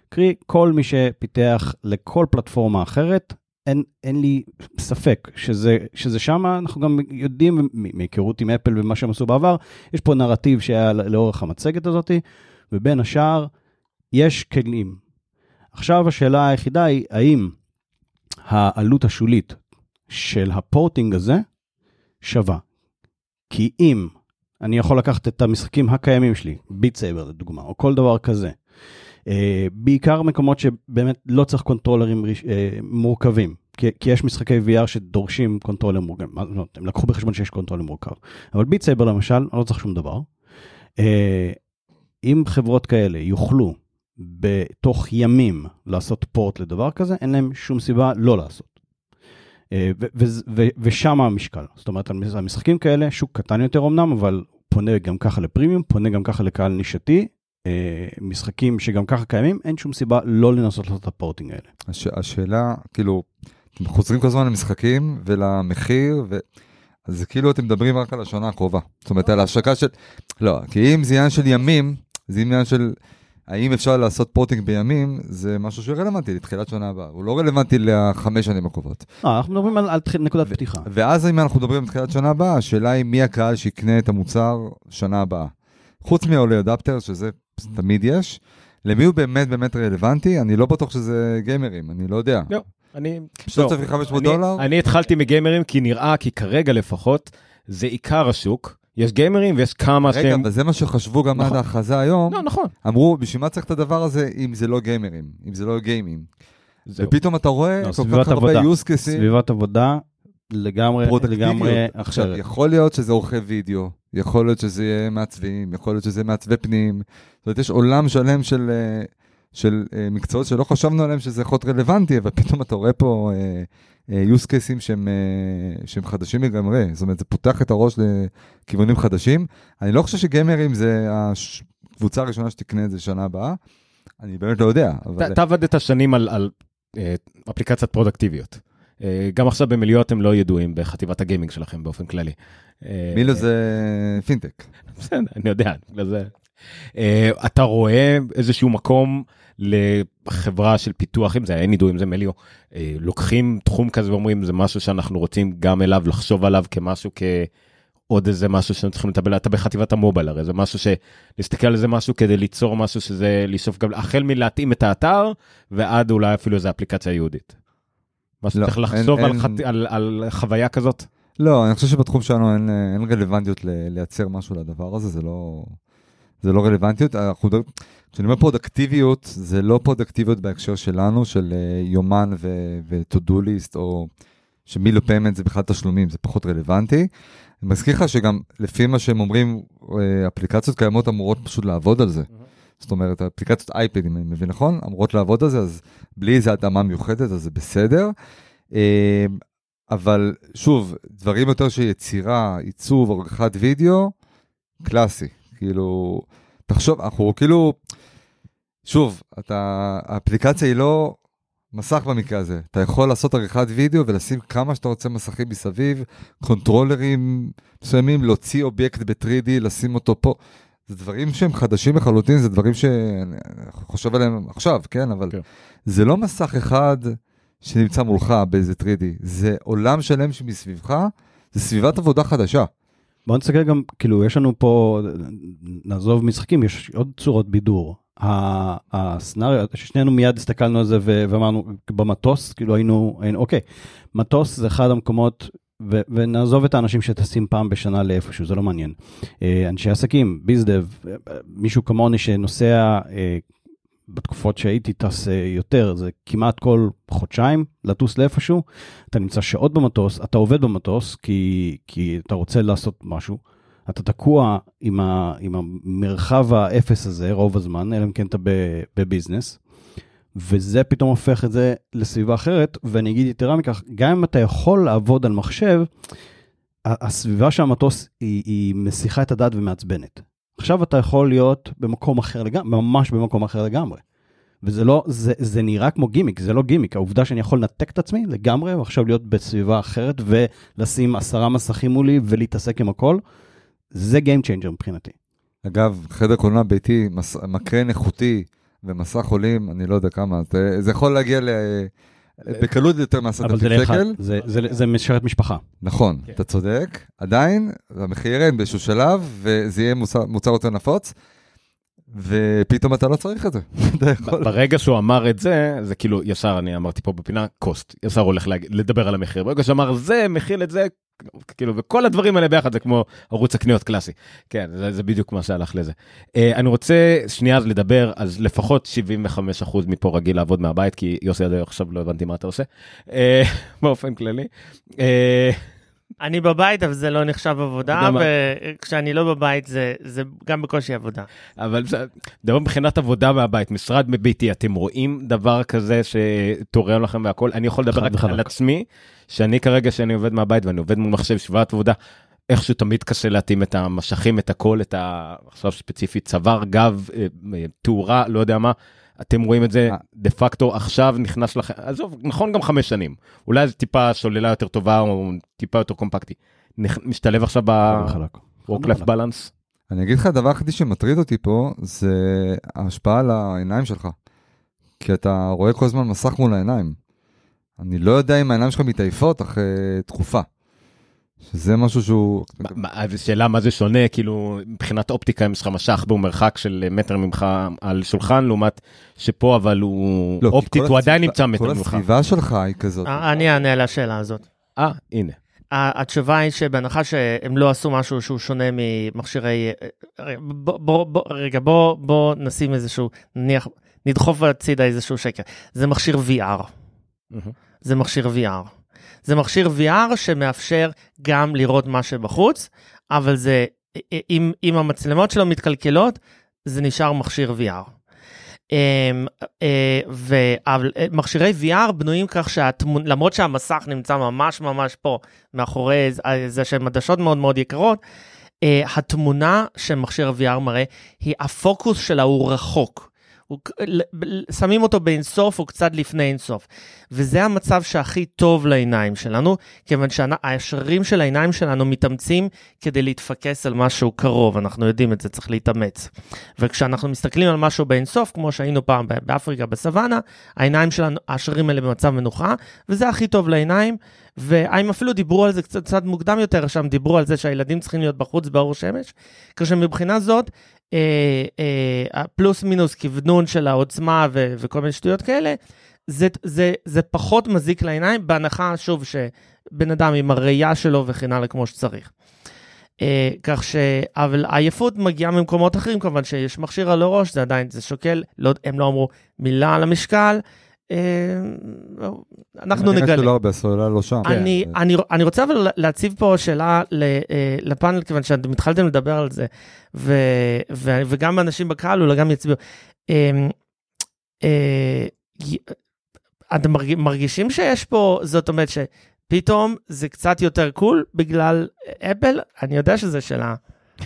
קרי, כל מי שפיתח לכל פלטפורמה אחרת, אין, אין לי ספק שזה, שזה שם, אנחנו גם יודעים מהיכרות עם אפל ומה שהם עשו בעבר, יש פה נרטיב שהיה לאורך המצגת הזאת, ובין השאר, יש כלים. עכשיו השאלה היחידה היא, האם העלות השולית של ה porting הזה שווה. כי אם אני יכול לקחת את המשחקים הקיימים שלי, Beat Saber לדוגמה, או כל דבר כזה, בעיקר מקומות שבאמת לא צריך קונטרולרים אה, מורכבים, כי, כי יש משחקי VR שדורשים קונטרולר מורכב, לא, הם לקחו בחשבון שיש קונטרולר מורכב, אבל Beat Saber למשל, לא צריך שום דבר. אה, אם חברות כאלה יוכלו בתוך ימים לעשות port לדבר כזה, אין להם שום סיבה לא לעשות. אה, ושם המשקל. זאת אומרת, המשחקים כאלה, שוק קטן יותר אמנם, אבל פונה גם ככה לפרימיום, פונה גם ככה לקהל נישתי. אה, משחקים שגם ככה קיימים, אין שום סיבה לא לנסות לעשות את הפורטינג האלה. הש... השאלה, כאילו, אתם חוזרים כל הזמן למשחקים ולמחיר, ו... אז זה כאילו אתם מדברים רק על השנה הקרובה. זאת אומרת, על ההשקה של... לא, כי אם זה עניין של ימים, זה עניין של... האם אפשר לעשות פורטינג בימים, זה משהו שרלוונטי לתחילת שנה הבאה. הוא לא רלוונטי לחמש שנים הקרובות. לא, אנחנו מדברים על, על תח- נקודת פתיחה. ואז אם אנחנו מדברים על תחילת שנה הבאה, השאלה היא מי הקהל שיקנה את המוצר שנה הבאה. חוץ מעולי אדפטר, שזה תמיד יש, למי הוא באמת באמת רלוונטי? אני לא בטוח שזה גיימרים, אני לא יודע. לא, אני... 3,500 אני- דולר? אני התחלתי מגיימרים כי נראה, כי כרגע לפחות, זה עיקר השוק. יש גיימרים ויש כמה רגע, שהם... אבל זה מה שחשבו גם עד נכון. ההכרזה היום. לא, נכון. אמרו, בשביל מה צריך את הדבר הזה אם זה לא גיימרים, אם זה לא גיימים? זהו. ופתאום אתה רואה לא, כל כך הרבה use cases סביבת עבודה לגמרי. לגמרי עכשיו, אחרת. יכול להיות שזה עורכי וידאו, יכול להיות שזה יהיה מעצבים, יכול להיות שזה מעצבי פנים. זאת אומרת, יש עולם שלם של, אה, של אה, מקצועות שלא חשבנו עליהם שזה יכול להיות רלוונטי, אבל פתאום אתה רואה פה אה, use cases שהם, שהם חדשים לגמרי. זאת אומרת, זה פותח את הראש לכיוונים חדשים. אני לא חושב שגיימרים זה הקבוצה הראשונה שתקנה את זה שנה הבאה. אני באמת לא יודע, אבל... אתה- אתה עבדת שנים על, על אפליקציות פרודקטיביות. אה, גם עכשיו במליאות הם לא ידועים בחטיבת הגיימינג שלכם באופן כללי. אה, מילו זה פינטק. בסדר, אני יודע, בגלל זה. אה, אתה רואה איזשהו מקום לחברה של פיתוח, אם זה ידוע, אם זה מליו, אה, לוקחים תחום כזה ואומרים, זה משהו שאנחנו רוצים גם אליו, לחשוב עליו כמשהו, כעוד איזה משהו שאנחנו צריכים לטפל, אתה בחטיבת המובייל, הרי זה משהו ש... להסתכל על זה משהו כדי ליצור משהו שזה לשאוף גם, החל מלהתאים את האתר, ועד אולי אפילו איזה אפליקציה ייעודית. משהו לא, צריך אין- לחשוב על, אין- חט... על, על חוויה כזאת. לא, אני חושב שבתחום שלנו אין, אה, אין רלוונטיות ל- לייצר משהו לדבר הזה, זה לא, זה לא רלוונטיות. אנחנו, כשאני אומר פרודקטיביות, זה לא פרודקטיביות בהקשר שלנו, של אה, יומן ו- ו-to-do list, או שמילו payment זה בכלל תשלומים, זה פחות רלוונטי. אני מזכיר לך שגם לפי מה שהם אומרים, אה, אפליקציות קיימות אמורות פשוט לעבוד על זה. זאת אומרת, אפליקציות אייפד, אם אני מבין נכון, אמורות לעבוד על זה, אז בלי איזה התאמה מיוחדת, אז זה בסדר. אה, אבל שוב, דברים יותר של יצירה, עיצוב, עריכת וידאו, קלאסי. כאילו, תחשוב, אנחנו כאילו, שוב, אתה, האפליקציה היא לא מסך במקרה הזה. אתה יכול לעשות עריכת וידאו ולשים כמה שאתה רוצה מסכים מסביב, קונטרולרים מסוימים, להוציא אובייקט ב-3D, לשים אותו פה. זה דברים שהם חדשים לחלוטין, זה דברים שאני חושב עליהם עכשיו, כן? אבל כן. זה לא מסך אחד שנמצא מולך באיזה 3D, זה עולם שלם שמסביבך, זה סביבת עבודה חדשה. בוא נסתכל גם, כאילו, יש לנו פה, נעזוב משחקים, יש עוד צורות בידור. ה- הסצנריו, ששנינו מיד הסתכלנו על זה ואמרנו, במטוס, כאילו היינו, היינו, אוקיי, מטוס זה אחד המקומות, ונעזוב את האנשים שטסים פעם בשנה לאיפשהו, זה לא מעניין. אה, אנשי עסקים, ביזדב, אה, מישהו כמוני שנוסע, אה, בתקופות שהייתי טס יותר, זה כמעט כל חודשיים לטוס לאיפשהו, אתה נמצא שעות במטוס, אתה עובד במטוס כי, כי אתה רוצה לעשות משהו, אתה תקוע עם, ה, עם המרחב האפס הזה רוב הזמן, אלא אם כן אתה בביזנס, וזה פתאום הופך את זה לסביבה אחרת, ואני אגיד יתרה מכך, גם אם אתה יכול לעבוד על מחשב, הסביבה של המטוס היא, היא מסיחה את הדעת ומעצבנת. עכשיו אתה יכול להיות במקום אחר לגמרי, ממש במקום אחר לגמרי. וזה לא, זה, זה נראה כמו גימיק, זה לא גימיק, העובדה שאני יכול לנתק את עצמי לגמרי, ועכשיו להיות בסביבה אחרת, ולשים עשרה מסכים מולי ולהתעסק עם הכל, זה Game Changer מבחינתי. אגב, חדר קולנוע ביתי, מס... מקרן איכותי ומסך עולים, אני לא יודע כמה, זה, זה יכול להגיע ל... בקלות יותר מעשרת אבל זה אלפים לאחד, שקל. זה, זה, זה משרת משפחה. נכון, כן. אתה צודק. עדיין, המחיר ירד באיזשהו שלב, וזה יהיה מוצר, מוצר יותר נפוץ, ופתאום אתה לא צריך את זה. ברגע שהוא אמר את זה, זה כאילו, ישר אני אמרתי פה בפינה, קוסט, ישר הולך להג- לדבר על המחיר. ברגע שאמר זה, מכיל את זה, כאילו, וכל הדברים האלה ביחד זה כמו ערוץ הקניות קלאסי. כן, זה, זה בדיוק מה שהלך לזה. Uh, אני רוצה שנייה לדבר, אז לפחות 75% מפה רגיל לעבוד מהבית, כי יוסי עד עכשיו לא הבנתי מה אתה עושה, uh, באופן כללי. Uh, אני בבית, אבל זה לא נחשב עבודה? וכשאני לא בבית זה, זה גם בקושי עבודה. אבל זה- דבר מבחינת עבודה מהבית, משרד מביתי, אתם רואים דבר כזה שתורם לכם והכל? אני יכול לדבר רק. על עצמי, שאני כרגע, שאני עובד מהבית ואני עובד מול מחשב שביעת עבודה, איכשהו תמיד קשה להתאים את המשכים, את הכל, את ה... עכשיו ספציפית צוואר, גב, אה, אה, תאורה, לא יודע מה. אתם רואים את זה אה. דה פקטו עכשיו נכנס לכם, עזוב, נכון גם חמש שנים. אולי זה טיפה שוללה יותר טובה או טיפה יותר קומפקטי. משתלב עכשיו. ב-work-life חד balance? אני אגיד לך, הדבר היחידי שמטריד אותי פה, זה ההשפעה על העיניים שלך. כי אתה רואה כל הזמן מסך מול העיניים. אני לא יודע אם העיניים שלך מתעייפות אחרי תקופה. שזה משהו שהוא... שאלה מה זה שונה כאילו מבחינת אופטיקה אם יש לך משך והוא מרחק של מטר ממך על שולחן לעומת שפה אבל הוא לא, אופטית כל הוא עדיין נמצא מטר כל ממך. הסביבה שלך היא כזאת. אה, אני אענה על השאלה הזאת. אה הנה. התשובה היא שבהנחה שהם לא עשו משהו שהוא שונה ממכשירי... רגע, בוא, בוא, בוא, רגע, בוא, בוא נשים איזשהו, נניח, נדחוף הצידה איזשהו שקר. זה מכשיר VR. זה מכשיר VR. זה מכשיר VR שמאפשר גם לראות מה שבחוץ, אבל זה, אם, אם המצלמות שלו מתקלקלות, זה נשאר מכשיר VR. אמ, אה, ו- אבל אה, VR בנויים כך שלמרות שהמסך נמצא ממש ממש פה, מאחורי זה- אה, שהן עדשות מאוד מאוד יקרות, התמונה שמכשיר ה-VR מראה, היא הפוקוס שלה הוא רחוק. הוא, שמים אותו באינסוף או קצת לפני אינסוף. וזה המצב שהכי טוב לעיניים שלנו, כיוון שהשרירים של העיניים שלנו מתאמצים כדי להתפקס על משהו קרוב, אנחנו יודעים את זה, צריך להתאמץ. וכשאנחנו מסתכלים על משהו באינסוף, כמו שהיינו פעם באפריקה בסוואנה, העיניים שלנו, השרירים האלה במצב מנוחה, וזה הכי טוב לעיניים, והם אפילו דיברו על זה קצת, קצת מוקדם יותר, שם דיברו על זה שהילדים צריכים להיות בחוץ באור שמש, כאשר מבחינה זאת, הפלוס מינוס כוונון של העוצמה ו- וכל מיני שטויות כאלה, זה, זה, זה פחות מזיק לעיניים, בהנחה, שוב, שבן אדם עם הראייה שלו וכן הלאה כמו שצריך. אה, כך ש... אבל העייפות מגיעה ממקומות אחרים, כמובן שיש מכשיר על הראש, זה עדיין, זה שוקל, לא, הם לא אמרו מילה על המשקל. אה, אנחנו אני נגלה. שלא הרבה, הסוללה לא שם. אני, כן. אני, אני רוצה אבל להציב פה שאלה ל, אה, לפאנל, כיוון שאתם התחלתם לדבר על זה, ו, ו, וגם אנשים בקהל אולי גם יצביעו. אה, אתם מרג- מרגישים שיש פה, זאת אומרת שפתאום זה קצת יותר קול בגלל אפל? אני יודע שזה שאלה.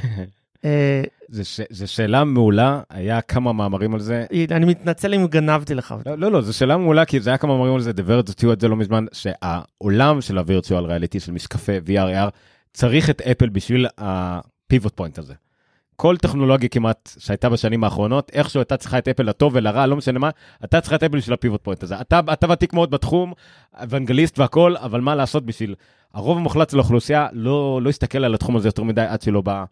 אה, זו שאלה מעולה, היה כמה מאמרים על זה. אני מתנצל אם גנבתי לך. לא, לא, לא, זו שאלה מעולה, כי זה היה כמה מאמרים על זה, The Verge הוציאו את זה לא מזמן, שהעולם של ה-Virtual Reality, של משקפי VR, צריך את אפל בשביל ה-Pivot Point הזה. כל טכנולוגיה כמעט שהייתה בשנים האחרונות, איכשהו הייתה צריכה את אפל לטוב ולרע, לא משנה מה, אתה צריכה את אפל בשביל הפיבוט פוינט הזה. אתה, אתה ותיק מאוד בתחום, אוונגליסט והכל, אבל מה לעשות בשביל... הרוב המוחלט של האוכלוסייה לא, לא יסתכל על התחום הזה יותר מדי עד שלא בא...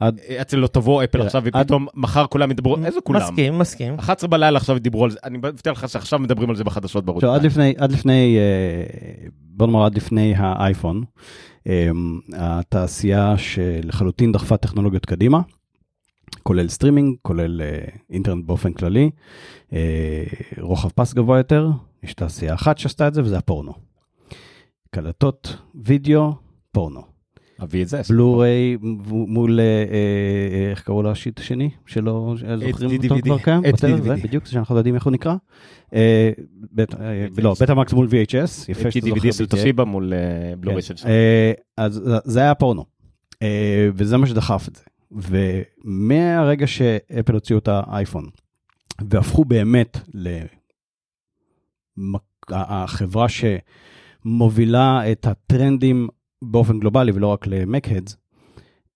עד- עד שלא תבוא אפל תראה, עכשיו עד- ופתאום מחר כולם ידברו, איזה כולם? מסכים, מסכים. 11 בלילה עכשיו דיברו על זה, אני מבטיח לך שעכשיו מדברים על זה בחדשות בערוץ. עכשיו, עד לפני, עד לפני, אה, בוא נאמר עד לפני האייפון, אה, התעשייה שלחלוטין דחפה טכנולוגיות קדימה, כולל סטרימינג, כולל אה, אינטרנט באופן כללי, אה, רוחב פס גבוה יותר, יש תעשייה אחת שעשתה את זה וזה הפורנו. קלטות וידאו, פורנו. אביא את זה. בלו-ריי מול, אה, אה, איך קראו לשיט השני? שלא זוכרים אותו DVD. כבר קיים? בטל, זה בדיוק, זה שאנחנו יודעים איך הוא נקרא. אה, בית- אה, לא, בטה-מקס מול VHS, יפה שאתה זוכר. DVD של. תושיבה מול אה, בלורי של שם. אה, אז זה היה פורנו, אה, וזה מה שדחף את זה. ומהרגע שאפל הוציאו את האייפון, והפכו באמת לחברה שמובילה את הטרנדים באופן גלובלי ולא רק למק-הדס,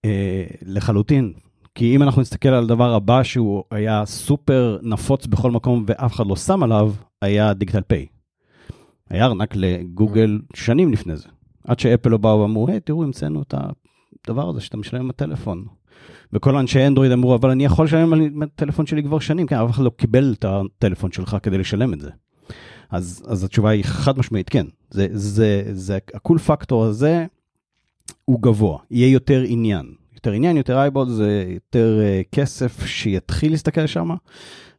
אה, לחלוטין. כי אם אנחנו נסתכל על הדבר הבא שהוא היה סופר נפוץ בכל מקום ואף אחד לא שם עליו, היה דיגיטל פיי. היה ארנק לגוגל שנים לפני זה. עד שאפל לא באו ואמרו, היי, תראו, המצאנו את הדבר הזה שאתה משלם עם הטלפון. וכל אנשי אנדרואיד אמרו, אבל אני יכול לשלם על הטלפון שלי כבר שנים, כן, אף אחד לא קיבל את הטלפון שלך כדי לשלם את זה. אז, אז התשובה היא חד משמעית, כן. זה, זה, זה, הקול פקטור הזה הוא גבוה, יהיה יותר עניין. יותר עניין, יותר אייבול, זה יותר uh, כסף שיתחיל להסתכל שם,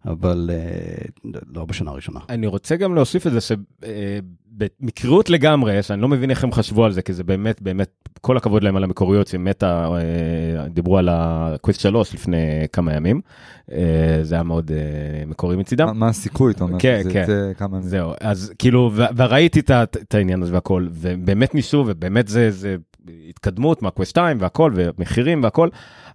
אבל uh, לא בשנה הראשונה. אני רוצה גם להוסיף את זה שבמקריות לגמרי, שאני לא מבין איך הם חשבו על זה, כי זה באמת, באמת, כל הכבוד להם על המקוריות, שמטה אה, דיברו על הקוויסט 3 לפני כמה ימים, אה, זה היה מאוד אה, מקורי מצידם. מה- הסיכוי, אתה אומר? כן, זה- כן. זה כמה... זהו, אז כאילו, וראיתי את, העניין הזה והכל, ובאמת ניסו, ובאמת זה, זה התקדמות מהקווסט 2 והכל, ומחירים והכל,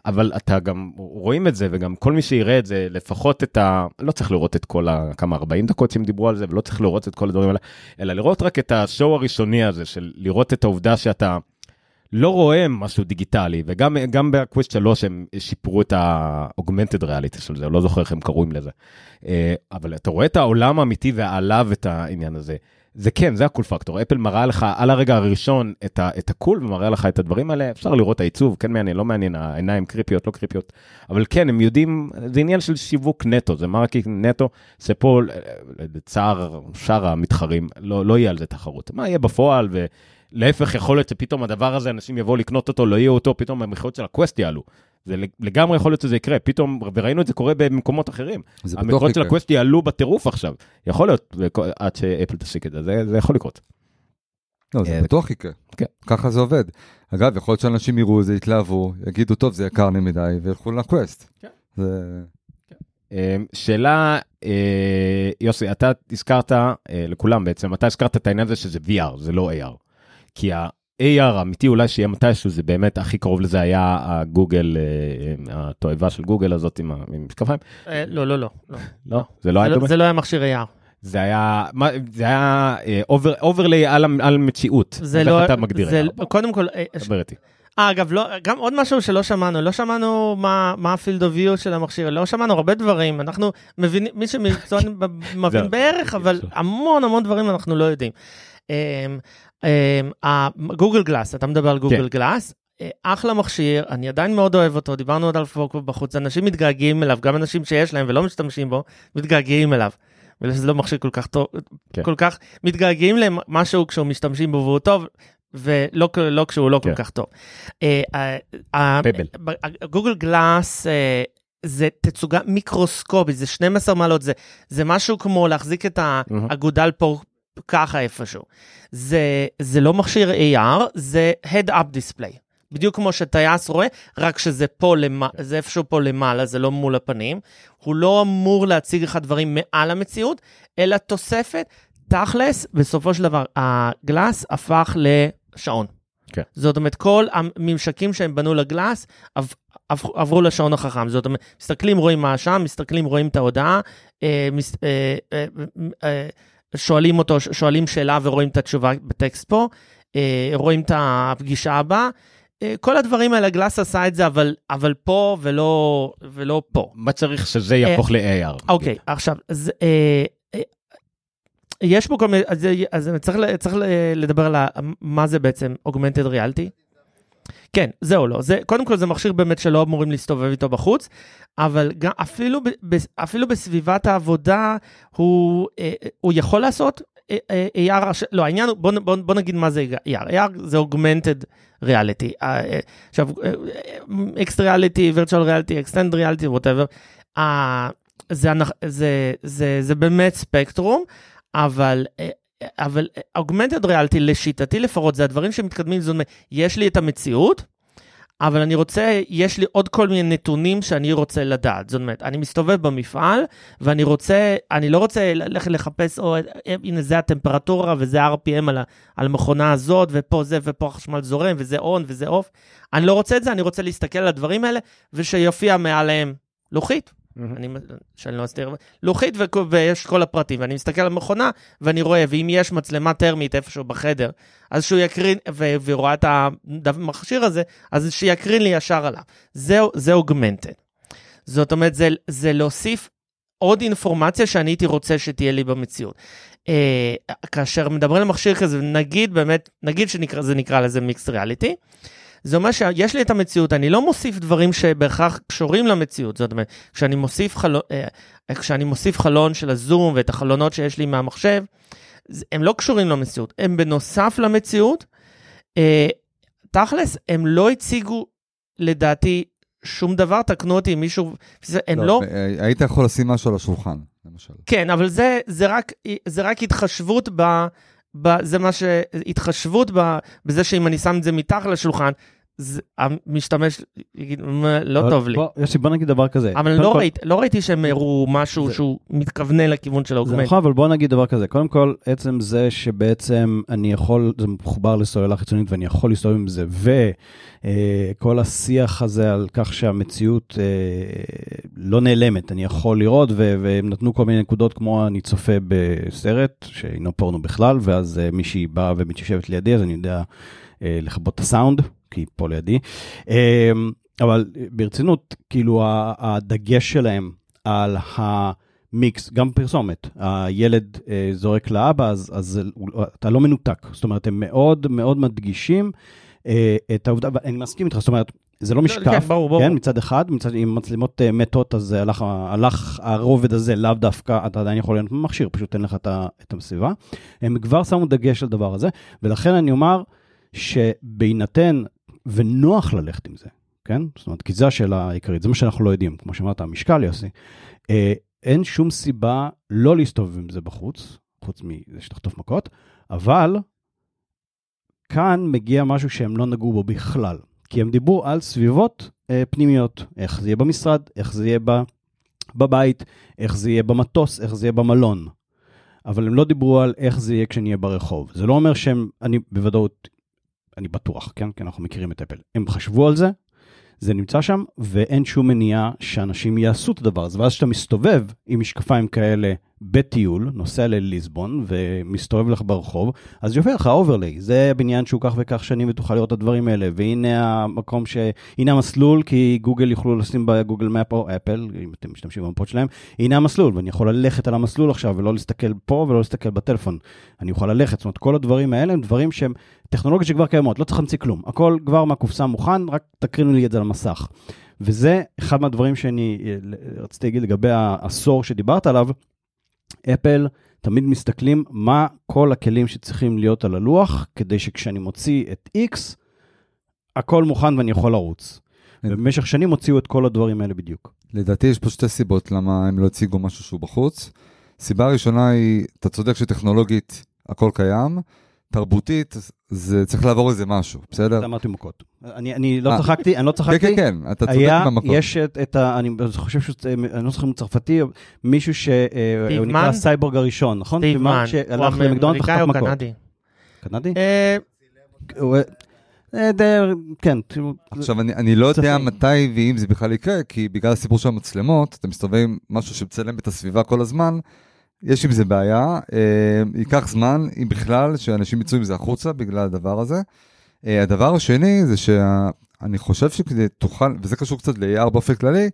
אבל אתה גם רואים את זה, וגם כל מי שיראה את זה, לפחות את ה... לא צריך לראות את כל ה... כמה 40 דקות שהם דיברו על זה, ולא צריך לראות את כל הדברים האלה, אלא לראות רק את ה show הראשוני הזה, של לראות את העובדה שאתה... לא רואה משהו דיגיטלי, וגם גם ב Quest 3 הם שיפרו את ה-augmented reality של זה, לא זוכר איך הם קוראים לזה. אה, אבל אתה רואה את העולם האמיתי ועליו את העניין הזה. זה כן, זה ה cool factor. אפל מראה לך על הרגע הראשון את, ה, את ה cool ומראה לך את הדברים האלה. אפשר לראות העיצוב, כן מעניין, לא מעניין, העיניים קריפיות, לא קריפיות. אבל כן, הם יודעים, זה עניין של שיווק נטו, זה marketing נטו, שפה, לצער שאר המתחרים, לא, לא יהיה על זה תחרות. מה יהיה בפועל, ולהפך, יכול להיות שפתאום הדבר הזה, אנשים יבואו לקנות אותו, לא יהיה אותו, פתאום המחירות של ה Quest יעלו. זה לגמרי יכול להיות שזה יקרה, פתאום, וראינו את זה קורה במקומות אחרים. זה בטוח המקורות של יקרה. ה Quest יעלו בטירוף עכשיו. יכול להיות, עד שאפל תשיק את זה, זה, זה יכול לקרות. לא, זה אה, בטוח יקרה. כן. ככה זה עובד. אגב, יכול להיות שאנשים יראו את זה, יתלהבו, יגידו, טוב, זה יקר לי מדי, וילכו ל Quest. כן. זה... אה, שאלה, אה, יוסי, אתה הזכרת, אה, לכולם בעצם, אתה הזכרת את העניין הזה שזה VR, זה לא AR. כי ה-AR האמיתי אולי שיהיה מתישהו, זה באמת הכי קרוב לזה היה הגוגל, אה, התועבה של גוגל הזאת עם המשקפיים. אה, לא, לא, לא. לא. לא, זה לא היה לא- דומה. זה לא היה מכשיר AR. זה היה, מה- זה היה overlay על מציאות. זה לא... אתה מגדיר זה? קודם כל, אה, דבר איתי. אה, אגב, לא, גם עוד משהו שלא שמענו, לא שמענו מה, מה ה field of view של המכשיר, לא שמענו הרבה דברים, אנחנו מבינים, מי שמקצוען. מבין בערך, אבל המון המון דברים אנחנו לא יודעים. Google Glass, אתה מדבר על גוגל כן. Glass. אה, אחלה מכשיר, אני עדיין מאוד אוהב אותו, דיברנו עוד על פוקו בחוץ, אנשים מתגעגעים אליו, גם אנשים שיש להם ולא משתמשים בו, מתגעגעים אליו. בגלל שזה לא מכשיר כל כך טוב, כן. כל כך מתגעגעים למשהו כשהוא משתמשים בו והוא טוב, ולא לא כשהוא לא כן. כל כך טוב. אה, אה, פבל. גוגל גלאס זה תצוגה מיקרוסקופית, זה 12 מעלות, זה, זה משהו כמו להחזיק את. האגודל פה ככה איפשהו. זה, זה לא מכשיר AR, זה Head-Up Display. בדיוק כמו שטייס רואה, רק שזה פה, למע... זה איפשהו פה למעלה, זה לא מול הפנים. הוא לא אמור להציג לך דברים מעל המציאות, אלא תוספת. תכלס, בסופו של דבר, הגלאס הפך לשעון. כן. זאת אומרת, כל הממשקים שהם בנו לגלאס עב- עב- עברו לשעון החכם. זאת אומרת, מסתכלים, רואים מה שם, מסתכלים, רואים את ההודעה, אה, מס- אה, אה, אה, שואלים אותו, שואלים שאלה ורואים את התשובה בטקסט פה, אה, רואים את הפגישה הבאה. אה, כל הדברים האלה, גלאס עשה את זה, אבל, אבל פה ולא, ולא פה. מה צריך שזה יהפוך ל-AR? אוקיי, עכשיו, אז, אה, אה, יש פה כל מיני, אז, אז צריך, צריך לדבר על מה זה בעצם Augmented Reality. כן, זהו לא, זה, קודם כל זה מכשיר באמת שלא אמורים להסתובב איתו בחוץ, אבל גם, אפילו, ב, אפילו בסביבת העבודה הוא, אה, הוא יכול לעשות אה, אה, AR, לא, העניין הוא, בוא, בוא, בוא נגיד מה זה AR, AR זה Augmented Reality. אה, אה, עכשיו, Extra Reality, Virtual Reality, Extend Reality, whatever. אה, זה, זה, זה, זה באמת ספקטרום, אבל, אה, אבל אוגמנטד ריאליטי לשיטתי לפחות זה הדברים שמתקדמים, זאת אומרת, יש לי את המציאות, אבל אני רוצה, יש לי עוד כל מיני נתונים שאני רוצה לדעת. זאת אומרת, אני מסתובב במפעל, ואני רוצה, אני לא רוצה ללכת לחפש, או הנה זה הטמפרטורה וזה ה-RPM על המכונה הזאת, ופה זה, ופה החשמל זורם, וזה און וזה אוף. אני לא רוצה את זה, אני רוצה להסתכל על הדברים האלה, ושיופיע מעליהם לוחית. אני, שאני לא אסתיר, לוחית ויש כל הפרטים, ואני מסתכל על המכונה ואני רואה, ואם יש מצלמה טרמית איפשהו בחדר, אז שהוא יקרין, ו- ורואה את המכשיר הזה, אז שיקרין לי ישר עליו. זהו, זה אוגמנטד. זאת אומרת, זה, זה להוסיף עוד אינפורמציה שאני הייתי רוצה שתהיה לי במציאות. אה, כאשר מדברים על מכשיר כזה, נגיד באמת, נגיד שזה נקרא לזה מיקס ריאליטי, זה אומר שיש לי את המציאות, אני לא מוסיף דברים שבהכרח קשורים למציאות. זאת אומרת, כשאני מוסיף, חלון, אה, כשאני מוסיף חלון של הזום ואת החלונות שיש לי מהמחשב, הם לא קשורים למציאות, הם בנוסף למציאות. אה, תכלס, הם לא הציגו, לדעתי, שום דבר, תקנו אותי אם מישהו, זה- הם לא, אה, היית יכול לשים משהו על השולחן, למשל. כן, אבל זה, זה, רק, זה רק התחשבות ב... זה מה ש... התחשבות ב, בזה שאם אני שם את זה מתחת לשולחן, זה, המשתמש יגיד, "מה, לא אבל טוב לי. בוא, יוסי, בוא נגיד דבר כזה. אבל לא, כל- ראית, לא ראיתי שהם הראו משהו זה- שהוא מתכוונן לכיוון של זה האוגמנט. נכון, אבל בוא נגיד דבר כזה. קודם כל, עצם זה שבעצם אני יכול, זה מחובר לסוללה חיצונית ואני יכול להסתובב עם זה, וכל השיח הזה על כך שהמציאות אה, לא נעלמת, אני יכול לראות, ו- והם נתנו כל מיני נקודות כמו אני צופה בסרט, שאינו פורנו בכלל, ואז אה, מישהי באה ומתיישבת לידי, אז אני יודע אה, לכבות את הסאונד, כי היא פה לידי. אה, אבל ברצינות, כאילו הדגש שלהם על ה... מיקס, גם פרסומת, הילד אה, זורק לאבא, אז, אז אתה לא מנותק. זאת אומרת, הם מאוד מאוד מדגישים אה, את העובדה, ואני מסכים איתך, זאת אומרת, זה לא משקף, כן, ברור, ברור. כן, מצד אחד, מצד, עם מצלמות אה, מתות, אז הלך, הלך הרובד הזה, לאו דווקא, אתה עדיין יכול להיות מכשיר, פשוט תן לך את, את הסביבה. הם כבר שמו דגש על דבר הזה, ולכן אני אומר שבהינתן, ונוח ללכת עם זה, כן? זאת אומרת, כי זו השאלה העיקרית, זה מה שאנחנו לא יודעים, כמו שאמרת, המשקל, יוסי. אה, אין שום סיבה לא להסתובב עם זה בחוץ, חוץ מזה שתחטוף מכות, אבל כאן מגיע משהו שהם לא נגעו בו בכלל. כי הם דיברו על סביבות אה, פנימיות, איך זה יהיה במשרד, איך זה יהיה ב, בבית, איך זה יהיה במטוס, איך זה יהיה במלון. אבל הם לא דיברו על איך זה יהיה כשאני אהיה ברחוב. זה לא אומר שהם, אני בוודאות, אני בטוח, כן? כי אנחנו מכירים את אפל. הם חשבו על זה, זה נמצא שם, ואין שום מניעה שאנשים יעשו את הדבר הזה. ואז כשאתה מסתובב עם משקפיים כאלה בטיול, נוסע לליסבון ומסתובב לך ברחוב, אז יופיע לך overlay, זה הבניין שהוא כך וכך שנים ותוכל לראות את הדברים האלה, והנה המקום ש... הנה המסלול, כי גוגל יוכלו לשים בגוגל מפ או אפל, אם אתם משתמשים במפות שלהם, הנה המסלול, ואני יכול ללכת על המסלול עכשיו ולא להסתכל פה ולא להסתכל בטלפון. אני אוכל ללכת, זאת אומרת, כל הדברים האלה הם דברים שהם טכנולוגיות שכבר קיימות, לא צריך להמציא כלום, הכל כבר מהקופסה מוכן, רק תקרינו לי את זה על המסך. וזה אחד מהדברים שאני אה, רציתי להגיד לגבי העשור שדיברת עליו, אפל תמיד מסתכלים מה כל הכלים שצריכים להיות על הלוח, כדי שכשאני מוציא את X, הכל מוכן ואני יכול לרוץ. כן. ובמשך שנים הוציאו את כל הדברים האלה בדיוק. לדעתי יש פה שתי סיבות למה הם לא הציגו משהו שהוא בחוץ. סיבה ראשונה היא, אתה צודק שטכנולוגית הכל קיים, תרבותית זה צריך לעבור איזה משהו, בסדר? זה אמרתי מכות. אני, אני לא אה. צחקתי, אני לא כן, צחקתי. כן, כן, אתה צודק היה, במקום. יש את, את ה... אני חושב שזה, אני לא זוכר אם הוא צרפתי, מישהו שהוא סטיב נקרא מן? הסייבורג הראשון, נכון? סטיב מן, שהלך למקדונלד וחטף מכות. קנדי? קנדי? אה, אה, כן. עכשיו, אני, אני לא יודע מתי ואם זה בכלל יקרה, כי בגלל הסיפור של המצלמות, אתה מסתובב עם משהו שמצלם את הסביבה כל הזמן, יש עם זה בעיה, אה, ייקח זמן, אם בכלל, שאנשים יצאו עם זה החוצה בגלל הדבר הזה. אה, הדבר השני זה שאני חושב שכדי תוכל, וזה קשור קצת ל-AR באופן כללי,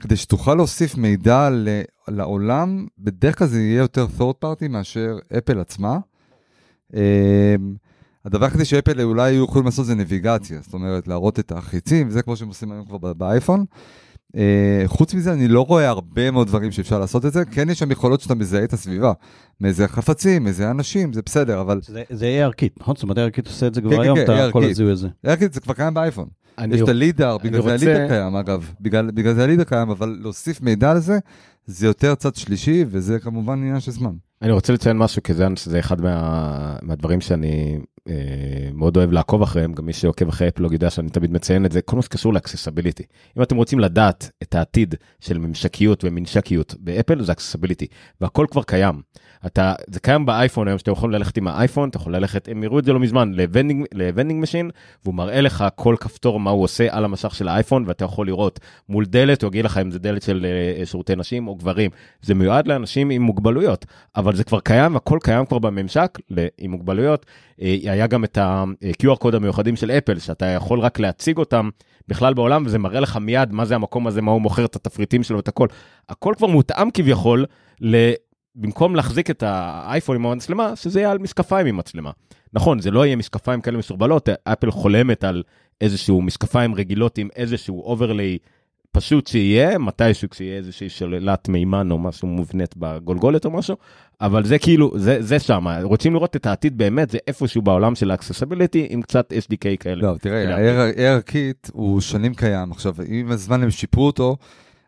כדי שתוכל להוסיף מידע ל- לעולם, בדרך כלל זה יהיה יותר third party מאשר אפל עצמה. אה, הדבר היחידי שאפל אולי יכולים לעשות זה נביגציה, זאת אומרת להראות את החיצים, וזה כמו שהם עושים היום כבר באייפון. אה, חוץ מזה, אני לא רואה הרבה מאוד דברים שאפשר לעשות את זה, כן יש שם יכולות שאתה מזהה את הסביבה, מאיזה חפצים, מאיזה אנשים, זה בסדר, אבל זה- זה ARKit, נכון? זאת אומרת, ARKit עושה את זה כן, כבר כן, היום, כן, אתה כל. הזיהוי הזה. להגיד, זה כבר קיים באייפון. יש את הלידר, בגלל זה הלידר קיים אגב, בגלל, בגלל זה הלידר קיים, אבל להוסיף מידע לזה, זה יותר צד שלישי, וזה כמובן עניין של זמן. אני רוצה לציין משהו, כי זה, אחד מה, מהדברים שאני אה, מאוד אוהב לעקוב אחריהם, גם מי שעוקב אחרי אפלוג יודע שאני תמיד מציין את זה, כל מה שקשור ל accessibility. אם אתם רוצים לדעת את העתיד של ממשקיות וממשקיות באפל, זה accessibility, והכל כבר קיים. אתה, זה קיים באייפון היום, שאתה יכול ללכת עם האייפון, אתה יכול ללכת, הם הראו את זה לא מזמן, ל vending, machine, והוא מראה לך כל כפתור מה הוא עושה על המסך של האייפון, ואתה יכול לראות מול דלת, הוא יגיד לך אם זה דלת של אה, שירותי נשים או גברים. זה מיועד לאנשים עם מוגבלויות, אבל זה כבר קיים, הכל קיים כבר בממשק עם מוגבלויות. אה, היה גם את ה-QR קוד המיוחדים של אפל, שאתה יכול רק להציג אותם בכלל בעולם, וזה מראה לך מיד מה זה המקום הזה, מה הוא מוכר, את התפריטים שלו, את הכל. הכל כבר מותאם כביכול, ל... במקום להחזיק את האייפון עם המצלמה, שזה יהיה על משקפיים עם מצלמה. נכון, זה לא יהיה משקפיים כאלה מסורבלות, אפל חולמת על איזשהו משקפיים רגילות עם איזשהו overlay פשוט שיהיה, מתישהו כשיהיה איזושהי סוללת מימן או משהו מובנית בגולגולת או משהו, אבל זה כאילו, זה, זה שם, רוצים לראות את העתיד באמת, זה איפשהו בעולם של ה accessibility עם קצת SDK כאלה. לא, תראה, כאלה. ה-ARKit הוא שנים קיים. עכשיו, עם הזמן הם שיפרו אותו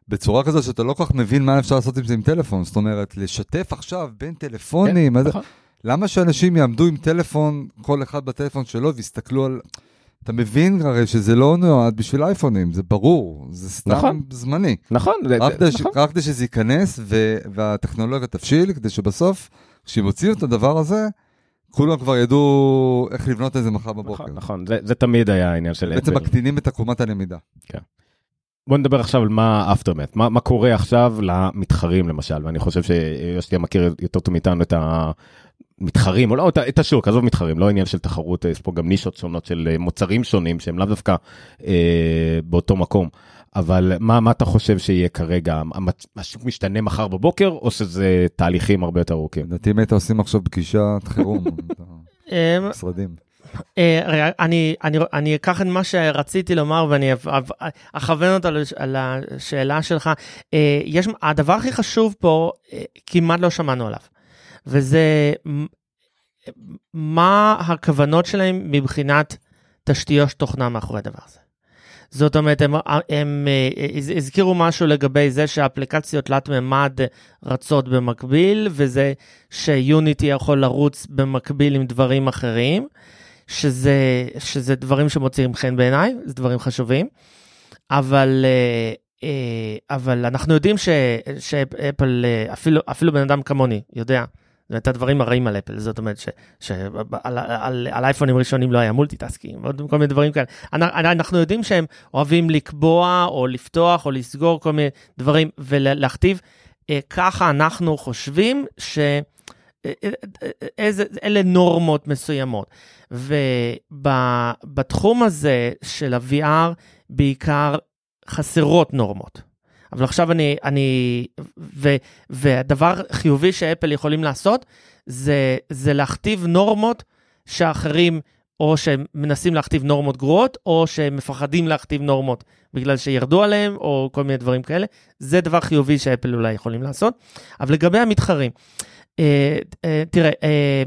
בצורה כזו שאתה לא כל כך מבין מה אפשר לעשות עם זה עם טלפון. זאת אומרת, לשתף עכשיו בין טלפונים, מה זה- נכון. למה שאנשים יעמדו עם טלפון, כל אחד בטלפון שלו, ויסתכלו על... אתה מבין הרי שזה לא נועד בשביל אייפונים, זה ברור, זה סתם נכון. זמני. נכון, זה, רק זה, כדי ש- נכון. רק כדי שזה ייכנס ו- והטכנולוגיה תבשיל, כדי שבסוף, כשהם הוציאו את הדבר הזה, כולם כבר ידעו איך לבנות את זה מחר בבוקר. נכון, נכון, זה, זה תמיד היה העניין של בעצם. מקטינים את עקומת הלמידה. בוא נדבר עכשיו על מה aftermath, מה, מה קורה עכשיו למתחרים למשל, ואני חושב שיוסטיה מכיר יותר טוב מאיתנו את המתחרים, או לא, את, השוק, עזוב מתחרים, לא עניין של תחרות, יש פה גם נישות שונות של אה, מוצרים שונים שהם לאו דווקא אה, באותו מקום. אבל מה, מה אתה חושב שיהיה כרגע? השוק משתנה מחר בבוקר, או שזה תהליכים הרבה יותר ארוכים? לדעתי אם היית עושים עכשיו פגישת חירום, אמ, משרדים. אה, אני, אני, אני אקח את מה שרציתי לומר ואני אכוון אותו לש- על השאלה שלך. אה, יש, הדבר הכי חשוב פה, אה, כמעט לא שמענו עליו, וזה מה הכוונות שלהם מבחינת תשתיות תוכנה מאחורי הדבר הזה. זאת אומרת, הם, הם אה, הז- הזכירו משהו לגבי זה שאפליקציות תלת מימד רצות במקביל, וזה שיוניטי יכול לרוץ במקביל עם דברים אחרים. שזה, שזה דברים שמוצאים חן בעיניי, זה דברים חשובים, אבל, אה, אה, אבל אנחנו יודעים ש, שאפל, אה, אפילו, אפילו בן אדם כמוני יודע את הדברים הרעים על אפל, זאת אומרת שעל על, על, על אייפונים ראשונים לא היה multitasking, ועוד כל מיני דברים כאלה. אנ- אנחנו יודעים שהם אוהבים לקבוע או לפתוח או לסגור כל מיני דברים ולהכתיב. אה, ככה אנחנו חושבים ש... אה, אה, נורמות מסוימות. ובתחום הזה של ה-VR בעיקר חסרות נורמות. אבל עכשיו אני, אני, ו, והדבר חיובי שאפל יכולים לעשות, זה, זה להכתיב נורמות שאחרים, או שהם מנסים להכתיב נורמות גרועות, או שהם מפחדים להכתיב נורמות בגלל שירדו עליהם, או כל מיני דברים כאלה. זה דבר חיובי שאפל אולי יכולים לעשות. אבל לגבי המתחרים, אה, אה, תראה, אה,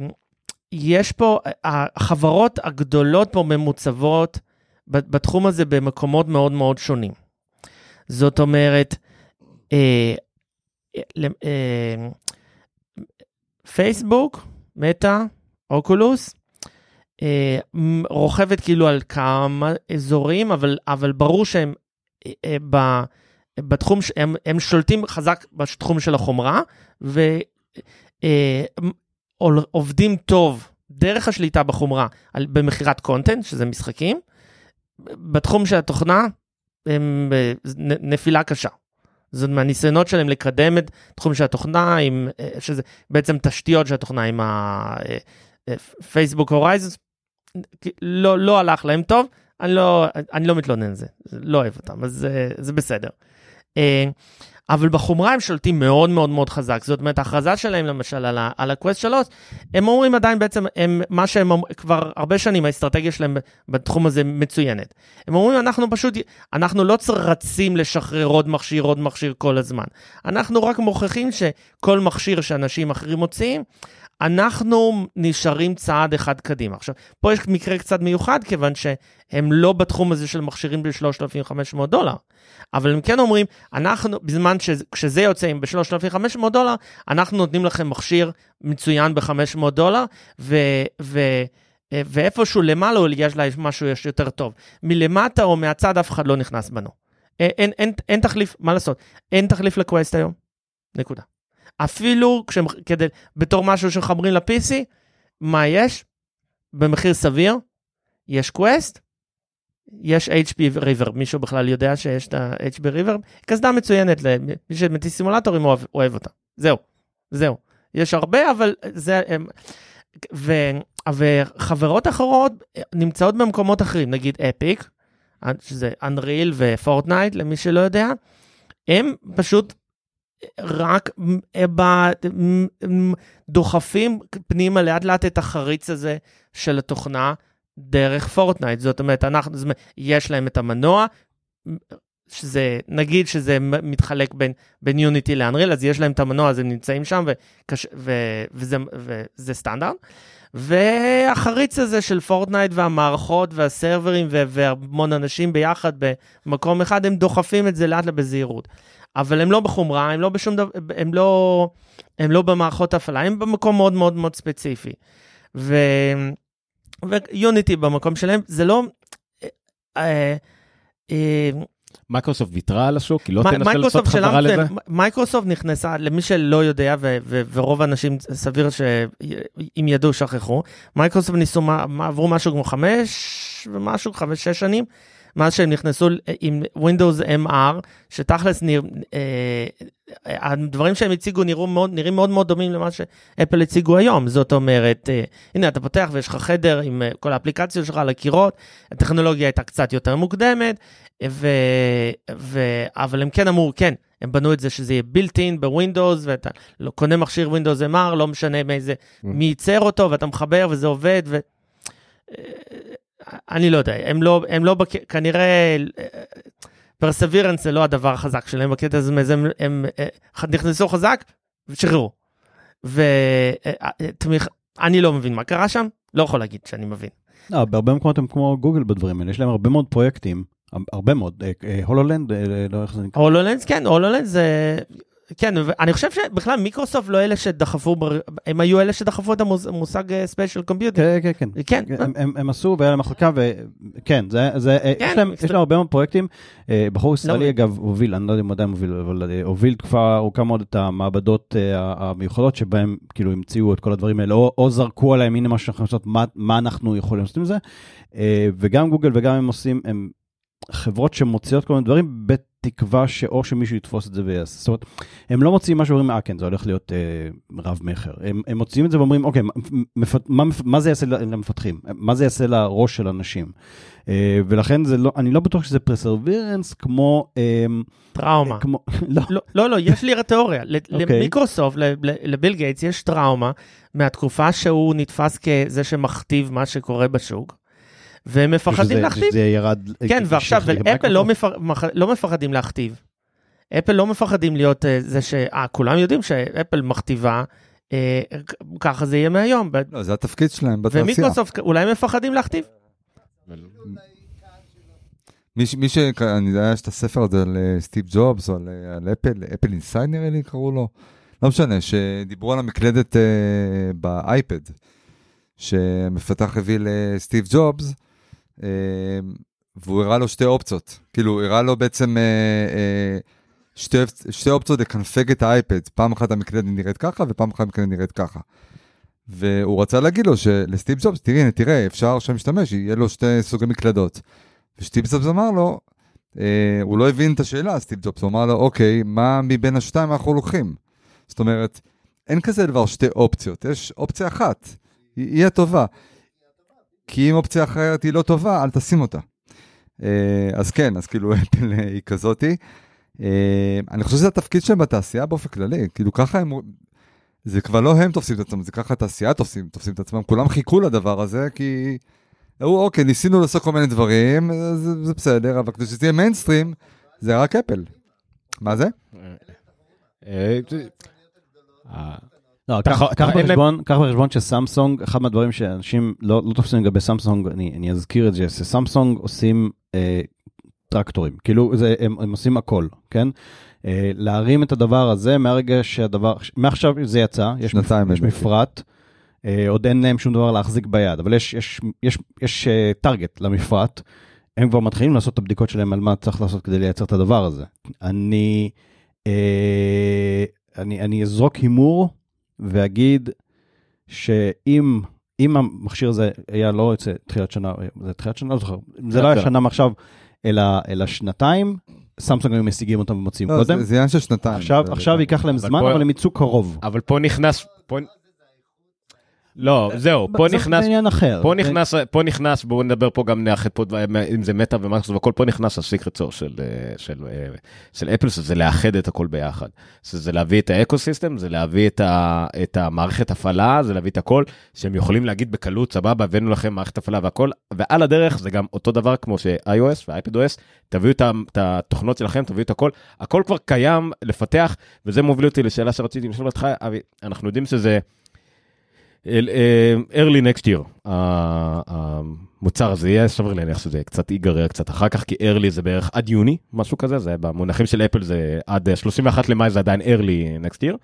יש פה, החברות הגדולות פה ממוצבות בתחום הזה במקומות מאוד מאוד שונים. זאת אומרת, פייסבוק, מטא, אוקולוס, רוכבת כאילו על כמה אזורים, אבל, אבל ברור שהם ב, בתחום, הם, הם שולטים חזק בתחום של החומרה, ו... אה, טוב דרך השליטה בחומרה על, במכירת קונטנט, שזה משחקים. בתחום של התוכנה, הם נפילה קשה. זאת מהניסיונות שלהם לקדם את תחום של התוכנה, עם, אה, שזה בעצם תשתיות של התוכנה עם הפייסבוק הורייזנס, לא, לא הלך להם טוב, אני לא, אני לא מתלונן על זה, לא אוהב אותם, אז זה, זה בסדר. אבל בחומרה הם שולטים מאוד מאוד מאוד חזק. זאת אומרת, ההכרזה שלהם למשל על, הקווסט 3, הם אומרים עדיין בעצם, הם, מה שהם כבר הרבה שנים האסטרטגיה שלהם בתחום הזה מצוינת. הם אומרים, אנחנו פשוט, אנחנו לא רצים לשחרר עוד מכשיר, עוד מכשיר כל הזמן. אנחנו רק מוכיחים שכל מכשיר שאנשים אחרים מוציאים, אנחנו נשארים צעד אחד קדימה. עכשיו, פה יש מקרה קצת מיוחד, כיוון שהם לא בתחום הזה של מכשירים ב-3,500 דולר. אבל הם כן אומרים, אנחנו, בזמן שכשזה יוצא עם ב-3,500 דולר, אנחנו נותנים לכם מכשיר מצוין ב-500 דולר, ו... ו ואיפשהו למעלה יש לה משהו יש יותר טוב. מלמטה או מהצד אף אחד לא נכנס בנו. אין, אין, אין, תחליף, מה לעשות? אין תחליף לקווסט היום. נקודה. אפילו כשהם, כדי, בתור משהו שמחברים ל-PC, מה יש? במחיר סביר, יש קווסט, יש HP River, מישהו בכלל יודע שיש את ה-HP River? קסדה מצוינת, למי שמטיס סימולטורים אוהב, אוהב אותה. זהו, זהו. יש הרבה, אבל זה... הם, ו, וחברות אחרות נמצאות במקומות אחרים, נגיד אפיק, שזה Unreal ופורטנייט, למי שלא יודע, הם פשוט רק דוחפים פנימה לאט לאט את החריץ הזה של התוכנה דרך פורטנייט. זאת אומרת, אנחנו, זאת אומרת, יש להם את המנוע, שזה, נגיד שזה מתחלק בין, בין Unity ל Unreal, אז יש להם את המנוע, אז הם נמצאים שם, וקש, ו, וזה, וזה סטנדרט. והחריץ הזה של פורטנייט והמערכות והסרברים והמון אנשים ביחד במקום אחד, הם דוחפים את זה לאט לאט בזהירות. אבל הם לא בחומרה, הם לא בשום דבר, הם לא, הם לא במערכות הפעלה, הם במקום מאוד מאוד מאוד ספציפי. ו... ו Unity במקום שלהם, זה לא... אה, אה, מייקרוסופט ויתרה על השוק? היא לא תנסה לעשות חזרה לזה? מייקרוסופט נכנסה, למי שלא יודע, ורוב האנשים סביר שאם ידעו שכחו, מייקרוסופט ניסו, עברו משהו כמו חמש ומשהו, חמש, שש שנים, מאז שהם נכנסו עם Windows MR, שתכלס נרא, אה, הדברים שהם הציגו נראו מאוד, נראים מאוד מאוד דומים למה שאפל הציגו היום. זאת אומרת, אה, הנה אתה פותח ויש לך חדר עם אה, כל האפליקציות שלך על הקירות, הטכנולוגיה הייתה קצת יותר מוקדמת, ו, ו, אבל הם כן אמרו, כן, הם בנו את זה שזה יהיה built in בווינדוס, ואתה לא, קונה מכשיר Windows MR, לא משנה מאיזה, mm. מי ייצר אותו, ואתה מחבר וזה עובד, ו... אה, אני לא יודע, הם לא, הם לא, בק... כנראה, perseverance זה לא הדבר החזק שלהם בקטע הזה, הם, הם, הם נכנסו חזק ושחררו. ותמיך, אני לא מבין מה קרה שם, לא יכול להגיד שאני מבין. לא, בהרבה מקומות הם כמו גוגל בדברים האלה, יש להם הרבה מאוד פרויקטים, הרבה מאוד, הולולנד, אה, אה, לא איך זה נקרא. הולולנד, כן, הולולנד זה כן, אני חושב שבכלל מיקרוסופט לא אלה שדחפו, הם היו אלה שדחפו את המושג spatial computer. כן, כן, כן. כן. הם, הם, הם עשו והיה להם מחלקה, וכן, זה, זה, כן, יש, להם, יש להם הרבה מאוד פרויקטים. אה, בחור לא ישראלי, לא... אגב, הוביל, אני לא יודע אם הוא עדיין מוביל, אבל אה, הוביל תקופה ארוכה מאוד את המעבדות אה, המיוחדות, שבהם כאילו המציאו את כל הדברים האלה, או, או זרקו עליהם, הנה מה שאנחנו יכולים לעשות, מה, מה אנחנו יכולים לעשות עם זה. וגם גוגל וגם הם עושים, הם חברות שמוציאות כל מיני דברים בתקווה שאו שמישהו יתפוס את זה ויעשה. זאת אומרת, הם לא מוציאים משהו ואומרים, אה כן, זה הולך להיות אה, רב מכר. הם, הם מוציאים את זה ואומרים, אוקיי, מפ, מה, מה זה יעשה למפתחים? מה זה יעשה לראש של אנשים? אה, ולכן זה לא, אני לא בטוח שזה perseverance כמו... אה, טראומה. כמו, לא. לא, לא, לא, יש לי תיאוריה. אוקיי. למיקרוסופט, לביל גייטס, יש טראומה מהתקופה שהוא נתפס כזה שמכתיב מה שקורה בשוק. והם מפחדים שזה, להכתיב. שזה ירד... כן, ועכשיו, אפל לא, מפח... לא מפחדים להכתיב. אפל לא מפחדים להיות אה, זה ש... אה, כולם יודעים שאפל מכתיבה, אה, ככה זה יהיה מהיום. לא, זה התפקיד שלהם בתעשייה. ומיקרוסופט, אולי מפחדים להכתיב? מי, מי ש... אני יודע, יש את הספר הזה על אה, סטיב ג'ובס, על, אה, על אפל, Apple Inside נראה לי קראו לו. לא משנה, שדיברו על המקלדת אה, באייפד, שהמפתח הביא לסטיב ג'ובס, אה, והוא הראה לו שתי אופציות. כאילו, הוא הראה לו בעצם אה, אה, שתי, שתי אופציות לקנפג את האייפד. פעם אחת המקלדת נראית ככה, ופעם אחת המקלדת נראית ככה. והוא רצה להגיד לו שלסטיב ג'ובס, תראי, הנה, תראה, אפשר שהמשתמש, יהיה לו שתי סוגי מקלדות. וסטיב ג'ובס אמר לו, אה, הוא לא הבין את השאלה, סטיב ג'ובס, הוא אמר לו, אוקיי, מה מבין השתיים אנחנו לוקחים? זאת אומרת, אין כזה דבר שתי אופציות, יש אופציה אחת, היא, היא הטובה. כי אם אופציה אחרת היא לא טובה, אל תשים אותה. אה, אז כן, אז כאילו אפל היא כזאתי. אה, אני חושב שזה התפקיד שלהם בתעשייה באופן כללי, כאילו ככה הם, זה כבר לא הם תופסים את עצמם, זה ככה התעשייה תופסים, תופסים את עצמם, כולם חיכו לדבר הזה, כי... אמרו, אוקיי, ניסינו לעשות כל מיני דברים, זה, זה בסדר, אבל כדי שזה יהיה מיינסטרים, זה רק אפל. מה זה? לא, קח בחשבון, קח בחשבון שסמסונג, אחד מהדברים שאנשים לא, לא תופסים לגבי סמסונג, אני, אני אזכיר את זה, שסמסונג עושים אה, טרקטורים, כאילו זה, הם, הם עושים הכל, כן? אה, להרים את הדבר הזה מהרגע שהדבר, מעכשיו זה יצא, יש, מפ, יש מפרט. אה, עוד אין להם שום דבר להחזיק ביד, אבל יש, יש, יש, יש טארגט אה, למפרט, הם כבר מתחילים לעשות את הבדיקות שלהם על מה צריך לעשות כדי לייצר את הדבר הזה. אני, אה, אני, אני אזרוק הימור ואגיד שאם אם המכשיר הזה היה לא יוצא תחילת שנה, זה תחילת שנה, לא זוכר, זה לא היה שנה מעכשיו, אלא, אלא שנתיים, סמסונג היו משיגים אותם ומוציאים לא, קודם. זה, עניין של שנתיים. עכשיו, עכשיו ייקח להם זמן, פה, אבל הם יצאו קרוב. אבל פה נכנס, פה, לא, זהו, פה נכנס, זה עניין אחר. פה נכנס, פה נכנס, בואו נדבר פה גם נאחד פה, אם זה מטא ו macOS והכל, פה נכנס ה secret sauce של, של, של אפל, שזה לאחד את הכל ביחד. זה להביא את ה ecosystem, זה להביא את, ה, את המערכת הפעלה, זה להביא את הכל, שהם יכולים להגיד בקלות, סבבה, הבאנו לכם מערכת הפעלה והכל, ועל הדרך זה גם אותו דבר כמו ש-iOS ו-iPadOS, תביאו את התוכנות שלכם, תביאו את הכל, הכל כבר קיים לפתח, וזה מוביל אותי לשאלה שרציתי לשאול אותך, אבי, אנחנו יודעים שזה... early next year, המוצר הזה יהיה, סביר להניח שזה קצת ייגרר קצת אחר כך, כי early זה בערך עד יוני, משהו כזה, זה במונחים של אפל זה עד 31 למאי זה עדיין early next year.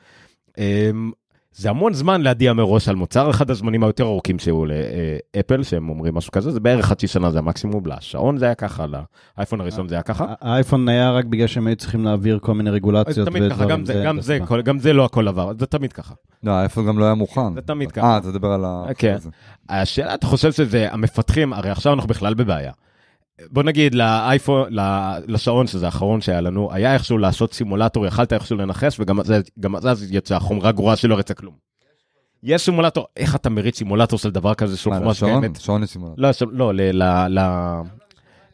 זה המון זמן להדיע מראש על מוצר, אחד הזמנים היותר ארוכים שהיו לאפל, שהם אומרים משהו כזה, זה בערך חצי שנה זה המקסימום, לשעון זה היה ככה, לאייפון הראשון זה היה ככה. האייפון היה רק בגלל שהם היו צריכים להעביר כל מיני רגולציות. תמיד ככה, גם זה, זה, גם זה לא הכל עבר, זה תמיד ככה. לא, האייפון גם לא היה מוכן. זה תמיד ככה. אה, אתה מדבר על ה... כן. השאלה, אתה חושב שזה, המפתחים, הרי עכשיו אנחנו בכלל בבעיה. בוא נגיד לאייפון, לשעון שזה האחרון שהיה לנו, היה איכשהו לעשות סימולטור, יכלת איכשהו לנחש, וגם אז יצא חומרה גרועה שלא רצה כלום. יש סימולטור, איך אתה מריץ סימולטור של דבר כזה של חומרה שקיימת? שעון לסימולטור. לא, לא,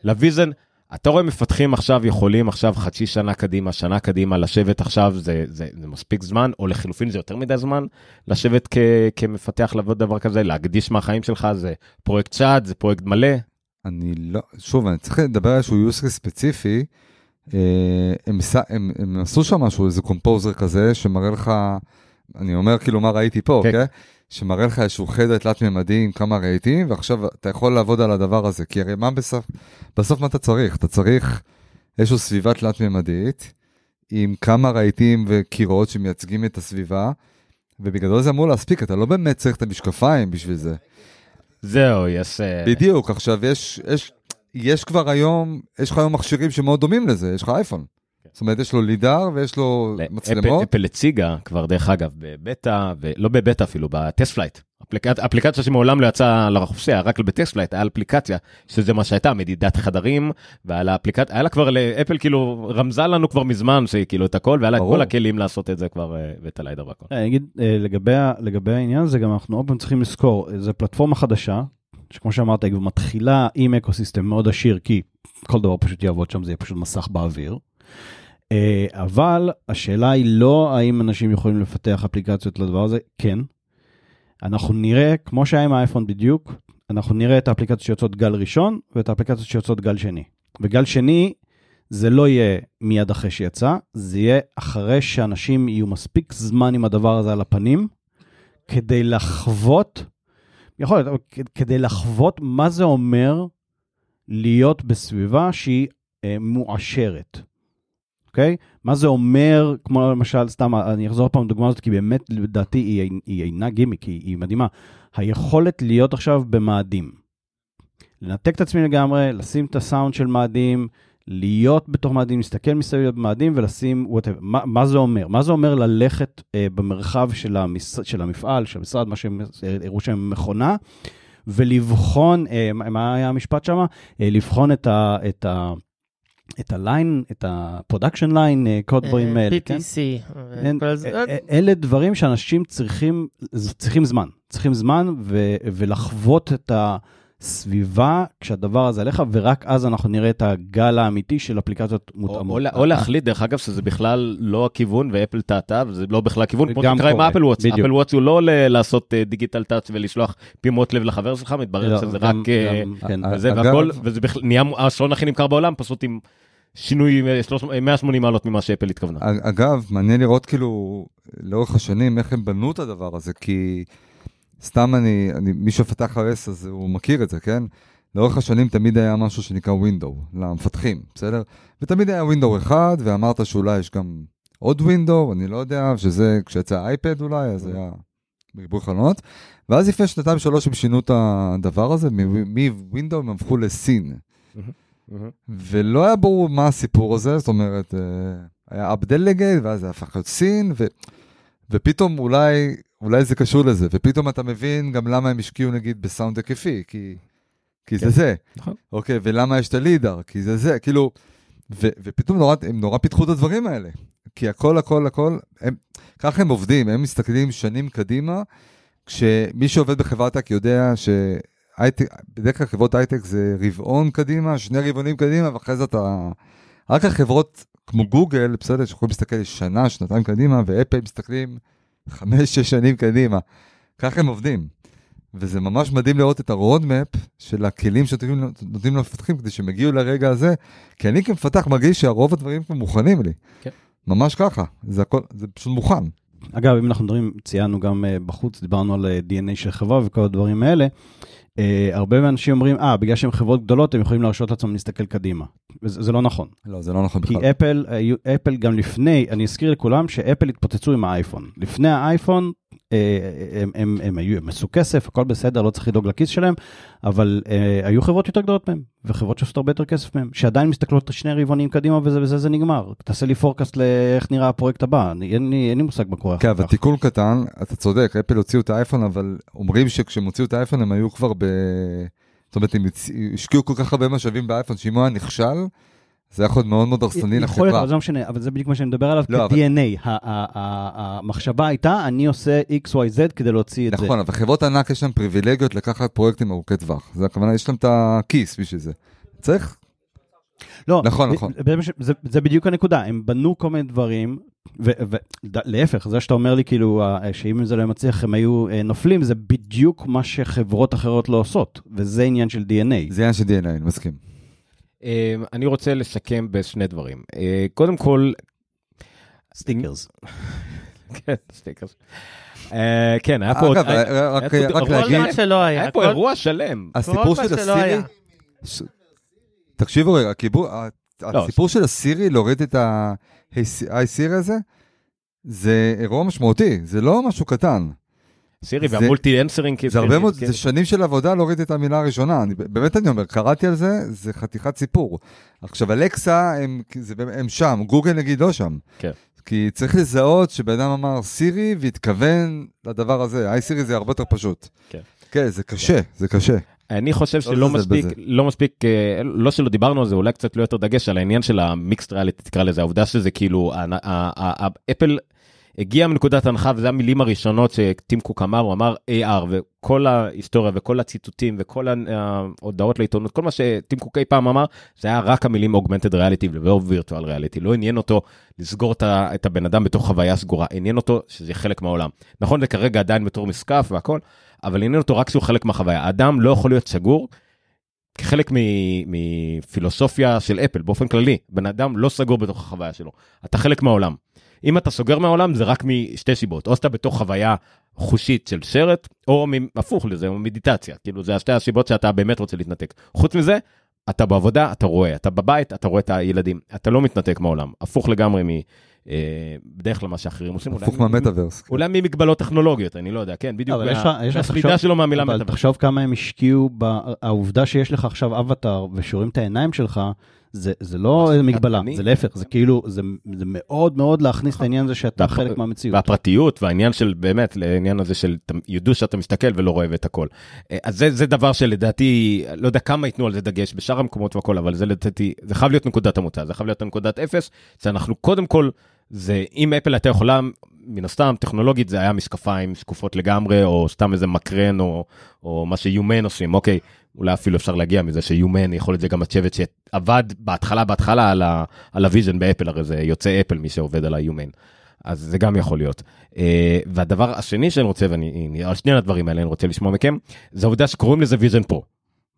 ל Vision, אתה רואה מפתחים עכשיו יכולים עכשיו חצי שנה קדימה, שנה קדימה, לשבת עכשיו, זה, זה, זה מספיק זמן, או לחילופין זה יותר מדי זמן, לשבת כ, כמפתח לעבוד דבר כזה, להקדיש מהחיים שלך, זה פרויקט צ'אט, זה פרויקט מלא. אני לא, שוב, אני צריך לדבר על איזשהו use ספציפי. אה, הם, הם, הם עשו שם משהו, איזה composer כזה, שמראה לך, אני אומר כאילו מה ראיתי פה, כן? Okay. אוקיי? שמראה לך איזשהו חדר תלת-ממדי עם כמה רהיטים, ועכשיו אתה יכול לעבוד על הדבר הזה, כי הרי מה בסוף, בסוף מה אתה צריך? אתה צריך איזושהי סביבה תלת-ממדית, עם כמה רהיטים וקירות שמייצגים את הסביבה, ובגדול זה אמור להספיק, אתה לא באמת צריך את המשקפיים בשביל זה. זהו, יש... אה, בדיוק, עכשיו יש, יש, יש כבר היום, יש לך היום מכשירים שמאוד דומים לזה, יש לך אייפון. כן. זאת אומרת, יש לו LiDAR ויש לו מצלמות. אפל הציגה כבר, דרך אגב, בבטא, ולא בבטא אפילו, ב TestFlight. אפליקציה, אפליקציה שמעולם לא יצאה לחופשיה, רק ב TestFlight, היה אפליקציה, שזה מה שהייתה, מדידת חדרים, והיה לה אפליקציה, היה לה כבר, אפל כאילו רמזה לנו כבר מזמן שהיא כאילו את הכל, והיה לה את. כל הכלים לעשות את זה כבר, אה, ואת ה LiDAR והכל. אני אגיד, אה, לגבי, לגבי העניין הזה, גם אנחנו עוד פעם צריכים לזכור, זו פלטפורמה חדשה, שכמו שאמרת, היא מתחילה עם ecosystem מאוד עשיר, כי כל דבר פשוט יעבוד שם, זה יהיה פשוט מסך באוויר. אה, אבל השאלה היא לא האם אנשים יכולים לפתח אפליקציות לדבר הזה, כן. אנחנו נראה, כמו שהיה עם האייפון בדיוק, אנחנו נראה את האפליקציות שיוצאות גל ראשון ואת האפליקציות שיוצאות גל שני. וגל שני, זה לא יהיה מיד אחרי שיצא, זה יהיה אחרי שאנשים יהיו מספיק זמן עם הדבר הזה על הפנים, כדי לחוות, יכול להיות, כדי לחוות מה זה אומר להיות בסביבה שהיא אה, מועשרת. אוקיי? מה זה אומר, כמו למשל, סתם, אני אחזור פעם לדוגמה הזאת, כי באמת, לדעתי, היא, היא אינה גימיק, היא, היא מדהימה. היכולת להיות עכשיו במאדים. לנתק את עצמי לגמרי, לשים את הסאונד של מאדים, להיות בתוך מאדים, להסתכל מסביב במאדים ולשים whatever. מה, מה זה אומר? מה זה אומר ללכת אה, במרחב של, המס, של המפעל, של המשרד, מה שהם אה, הראו שהם מכונה, ולבחון, אה, מה היה המשפט שם? אה, לבחון את ה... את ה את ה line, את ה production line, אה, כל הדברים האלה, כן? PTC. אלה דברים שאנשים צריכים, צריכים זמן, צריכים זמן ולחוות את הסביבה כשהדבר הזה עליך, ורק אז אנחנו נראה את הגל האמיתי של אפליקציות או, מותאמות. או, לה- או להחליט, דרך אגב, שזה בכלל לא הכיוון, ואפל טעתה, וזה לא בכלל הכיוון, כמו שקרה עם Apple Watch. Apple Watch הוא לא ל- לעשות Digital Touch ולשלוח פעימות לב לחבר שלך, מתברר לא, שזה גם- רק... אה, כן. אה, וזה אגב- והכל, וזה בכלל נהיה השעון הכי נמכר בעולם, פשוט עם שינוי אה, 300 אה, 180 מעלות ממה שאפל התכוונה. אגב, מעניין לראות כאילו לאורך השנים איך הם בנו את הדבר הזה, כי סתם אני, אני מי שפתח RS אז הוא מכיר את זה, כן? לאורך השנים תמיד היה משהו שנקרא Window למפתחים, בסדר? ותמיד היה Window אחד, ואמרת שאולי יש גם עוד Window, אני לא יודע, שזה כשיצא אייפד אולי, אז היה בריבוי חלונות. ואז לפני שנתיים שלוש הם שינו את הדבר הזה, מ-Window הם הפכו לסין. מהמם. ולא היה ברור מה הסיפור הזה, זאת אומרת, אה, היה דלגייט, ואז זה הפך להיות סין, ו... ופתאום אולי, אולי זה קשור לזה, ופתאום אתה מבין גם למה הם השקיעו נגיד בסאונד היקפי, כי, כי זה כן, זה. נכון. אוקיי, ולמה יש את הלידר, כי זה זה, כאילו, ו, ופתאום נורא, הם נורא פיתחו את הדברים האלה. כי הכל, הכל, הכל, הם, ככה הם עובדים, הם מסתכלים שנים קדימה, כשמי שעובד בחברת tech יודע ש... הייטק, בדרך כלל חברות הייטק זה רבעון קדימה, שני רבעונים קדימה, ואחרי זה אתה... רק החברות כמו גוגל, בסדר, שיכולים להסתכל שנה, שנתיים קדימה, ואפל מסתכלים חמש, שש שנים קדימה. ככה הם עובדים. וזה ממש מדהים לראות את ה roadmap של הכלים שנותנים נותנים למפתחים כדי שהם יגיעו לרגע הזה, כי אני כמפתח מרגיש שהרוב הדברים כבר מוכנים לי. כן. ממש ככה, זה הכל, זה פשוט מוכן. אגב, אם אנחנו מדברים, ציינו גם uh, בחוץ, דיברנו על uh, DNA של חברה וכל הדברים האלה. Uh, הרבה מהאנשים אומרים, אה, בגלל שהם חברות גדולות, הם יכולים להרשות לעצמם להסתכל קדימה. וזה זה לא נכון. לא, זה לא נכון כי בכלל. אפל, היו- אפל גם לפני, אני אזכיר לכולם שאפל התפוצצו עם האייפון. לפני האייפון, הם, הם, הם היו, הם עשו כסף, הכל בסדר, לא צריך לדאוג לכיס שלהם, אבל אה, היו חברות יותר גדולות מהם, וחברות שעושות הרבה יותר כסף מהם, שעדיין מסתכלות שני רבעונים קדימה וזה וזה זה נגמר. תעשה לי פורקאסט לאיך נראה הפרויקט הבא, אני, אין, לי, אין לי מושג מה קורה כן, אבל. תיקון קטן, אתה צודק, אפל הוציאו את האייפון, אבל אומרים שכשהם הוציאו את האייפון הם היו כבר ב... זאת אומרת, הם השקיעו כל כך הרבה משאבים באייפון, שאם הוא היה נכשל, זה יכול להיות מאוד מאוד הרסני יכול להיות, לחברה. אבל זה לא משנה, אבל זה בדיוק מה שאני מדבר עליו, לא, אבל- כ-DNA. ה- המחשבה הייתה, אני עושה XYZ כדי להוציא את זה. נכון, אבל חברות ענק יש להן פריבילגיות לקחת פרויקטים ארוכי טווח. זה הכוונה, יש להם את הכיס בשביל זה. צריך, לא, נכון, נכון. זה, זה, בדיוק הנקודה, הם בנו כל מיני דברים, ולהפך, זה שאתה אומר לי כאילו, שאם זה לא היה מצליח הם היו אה, נופלים, זה בדיוק מה שחברות אחרות לא עושות, וזה עניין של DNA. זה עניין של DNA, אני מסכים. אה, אני רוצה לסכם בשני דברים. אה, קודם כל, Stickers. כן, stickers. אה, כן, היה פה... אגב, היה- רק- אבל כל להגיד, מה שלא היה. היה פה אירוע שלם. הסיפור של הסירי, תקשיבו רגע, הסיפור של הסירי, להוריד את ה-Hey סירי הזה, זה אירוע משמעותי, זה לא משהו קטן. סירי וה multi answering. זה הרבה מאוד, זה שנים של עבודה להוריד את המילה הראשונה, אני, באמת אני אומר, קראתי על זה, זה חתיכת סיפור. עכשיו, אלקסה, הם, זה, הם שם, גוגל נגיד לא שם. כן. כי צריך לזהות שבן אדם אמר סירי והתכוון לדבר הזה. היי סירי זה הרבה יותר פשוט. כן. כן, זה קשה, זה קשה. אני חושב לא שלא מספיק, בזה. לא מספיק, אה, לא שלא דיברנו על זה, אולי קצת לא יותר דגש על העניין של המיקסט ריאליטי, תקרא לזה, העובדה שזה כאילו, אפל הגיע מנקודת הנחה, וזה המילים הראשונות שטים קוק אמר, הוא אמר AR, וכל ההיסטוריה וכל הציטוטים וכל ההודעות לעיתונות, כל מה שטים קוק אי פעם אמר, זה היה רק המילים אוגמנטד ריאליטי ולא וירטואל ריאליטי, לא עניין אותו לסגור את הבן אדם בתוך חוויה סגורה, עניין אותו שזה חלק מהעולם. נכון, זה כרגע עדיין בתור משקף והכל, אבל עניין אותו רק שהוא חלק מהחוויה. האדם לא יכול להיות סגור כחלק מפילוסופיה של אפל באופן כללי. בן אדם לא סגור בתוך החוויה שלו, אתה חלק מהעולם. אם אתה סוגר מהעולם זה רק משתי סיבות, או שאתה בתוך חוויה חושית של סרט, או מ- הפוך לזה, או מדיטציה. כאילו זה השתי הסיבות שאתה באמת רוצה להתנתק. חוץ מזה, אתה בעבודה, אתה רואה, אתה בבית, אתה רואה את הילדים, אתה לא מתנתק מהעולם. הפוך לגמרי מ... אה, בדרך כלל מה שאחרים עושים. הפוך מהמטאוורס. אולי ממגבלות טכנולוגיות, אני לא יודע, כן, בדיוק. אבל יש מה- לך- יש לך מהסלידה תחשוב- שלו מהמילה אבל מטאוורס. תחשוב כמה הם השקיעו בעובדה שיש לך עכשיו אבטאר ושורים את העיניים שלך, זה, זה לא מגבלה, קטלני. זה להפך, זה כאילו, זה, זה מאוד מאוד להכניס את העניין הזה שאתה והפ- חלק מהמציאות. והפרטיות והעניין של באמת לעניין הזה של ידעו שאתה מסתכל ולא רואה את הכל. אה, אז זה, זה דבר שלדעתי לא יודע כמה ייתנו על זה דגש בשאר המקומות והכל אבל זה לדעתי זה חייב להיות נקודת המוצא זה חייב להיות נקודת אפס שאנחנו קודם כל זה אם אפל הייתה יכולה מן הסתם טכנולוגית זה היה משקפיים שקופות לגמרי או סתם איזה מקרן או, או מה ש Humane עושים אוקיי אולי אפילו אפשר להגיע מזה ש Humane יכול להיות זה גם הצוות שעבד בהתחלה בהתחלה על, ה, על ה Vision באפל הרי זה יוצאי אפל מי שעובד על ה Humane. אז זה גם יכול להיות. Uh, והדבר השני שאני רוצה, ואני על שני הדברים האלה אני רוצה לשמוע מכם, זה העובדה שקוראים לזה Vision Pro.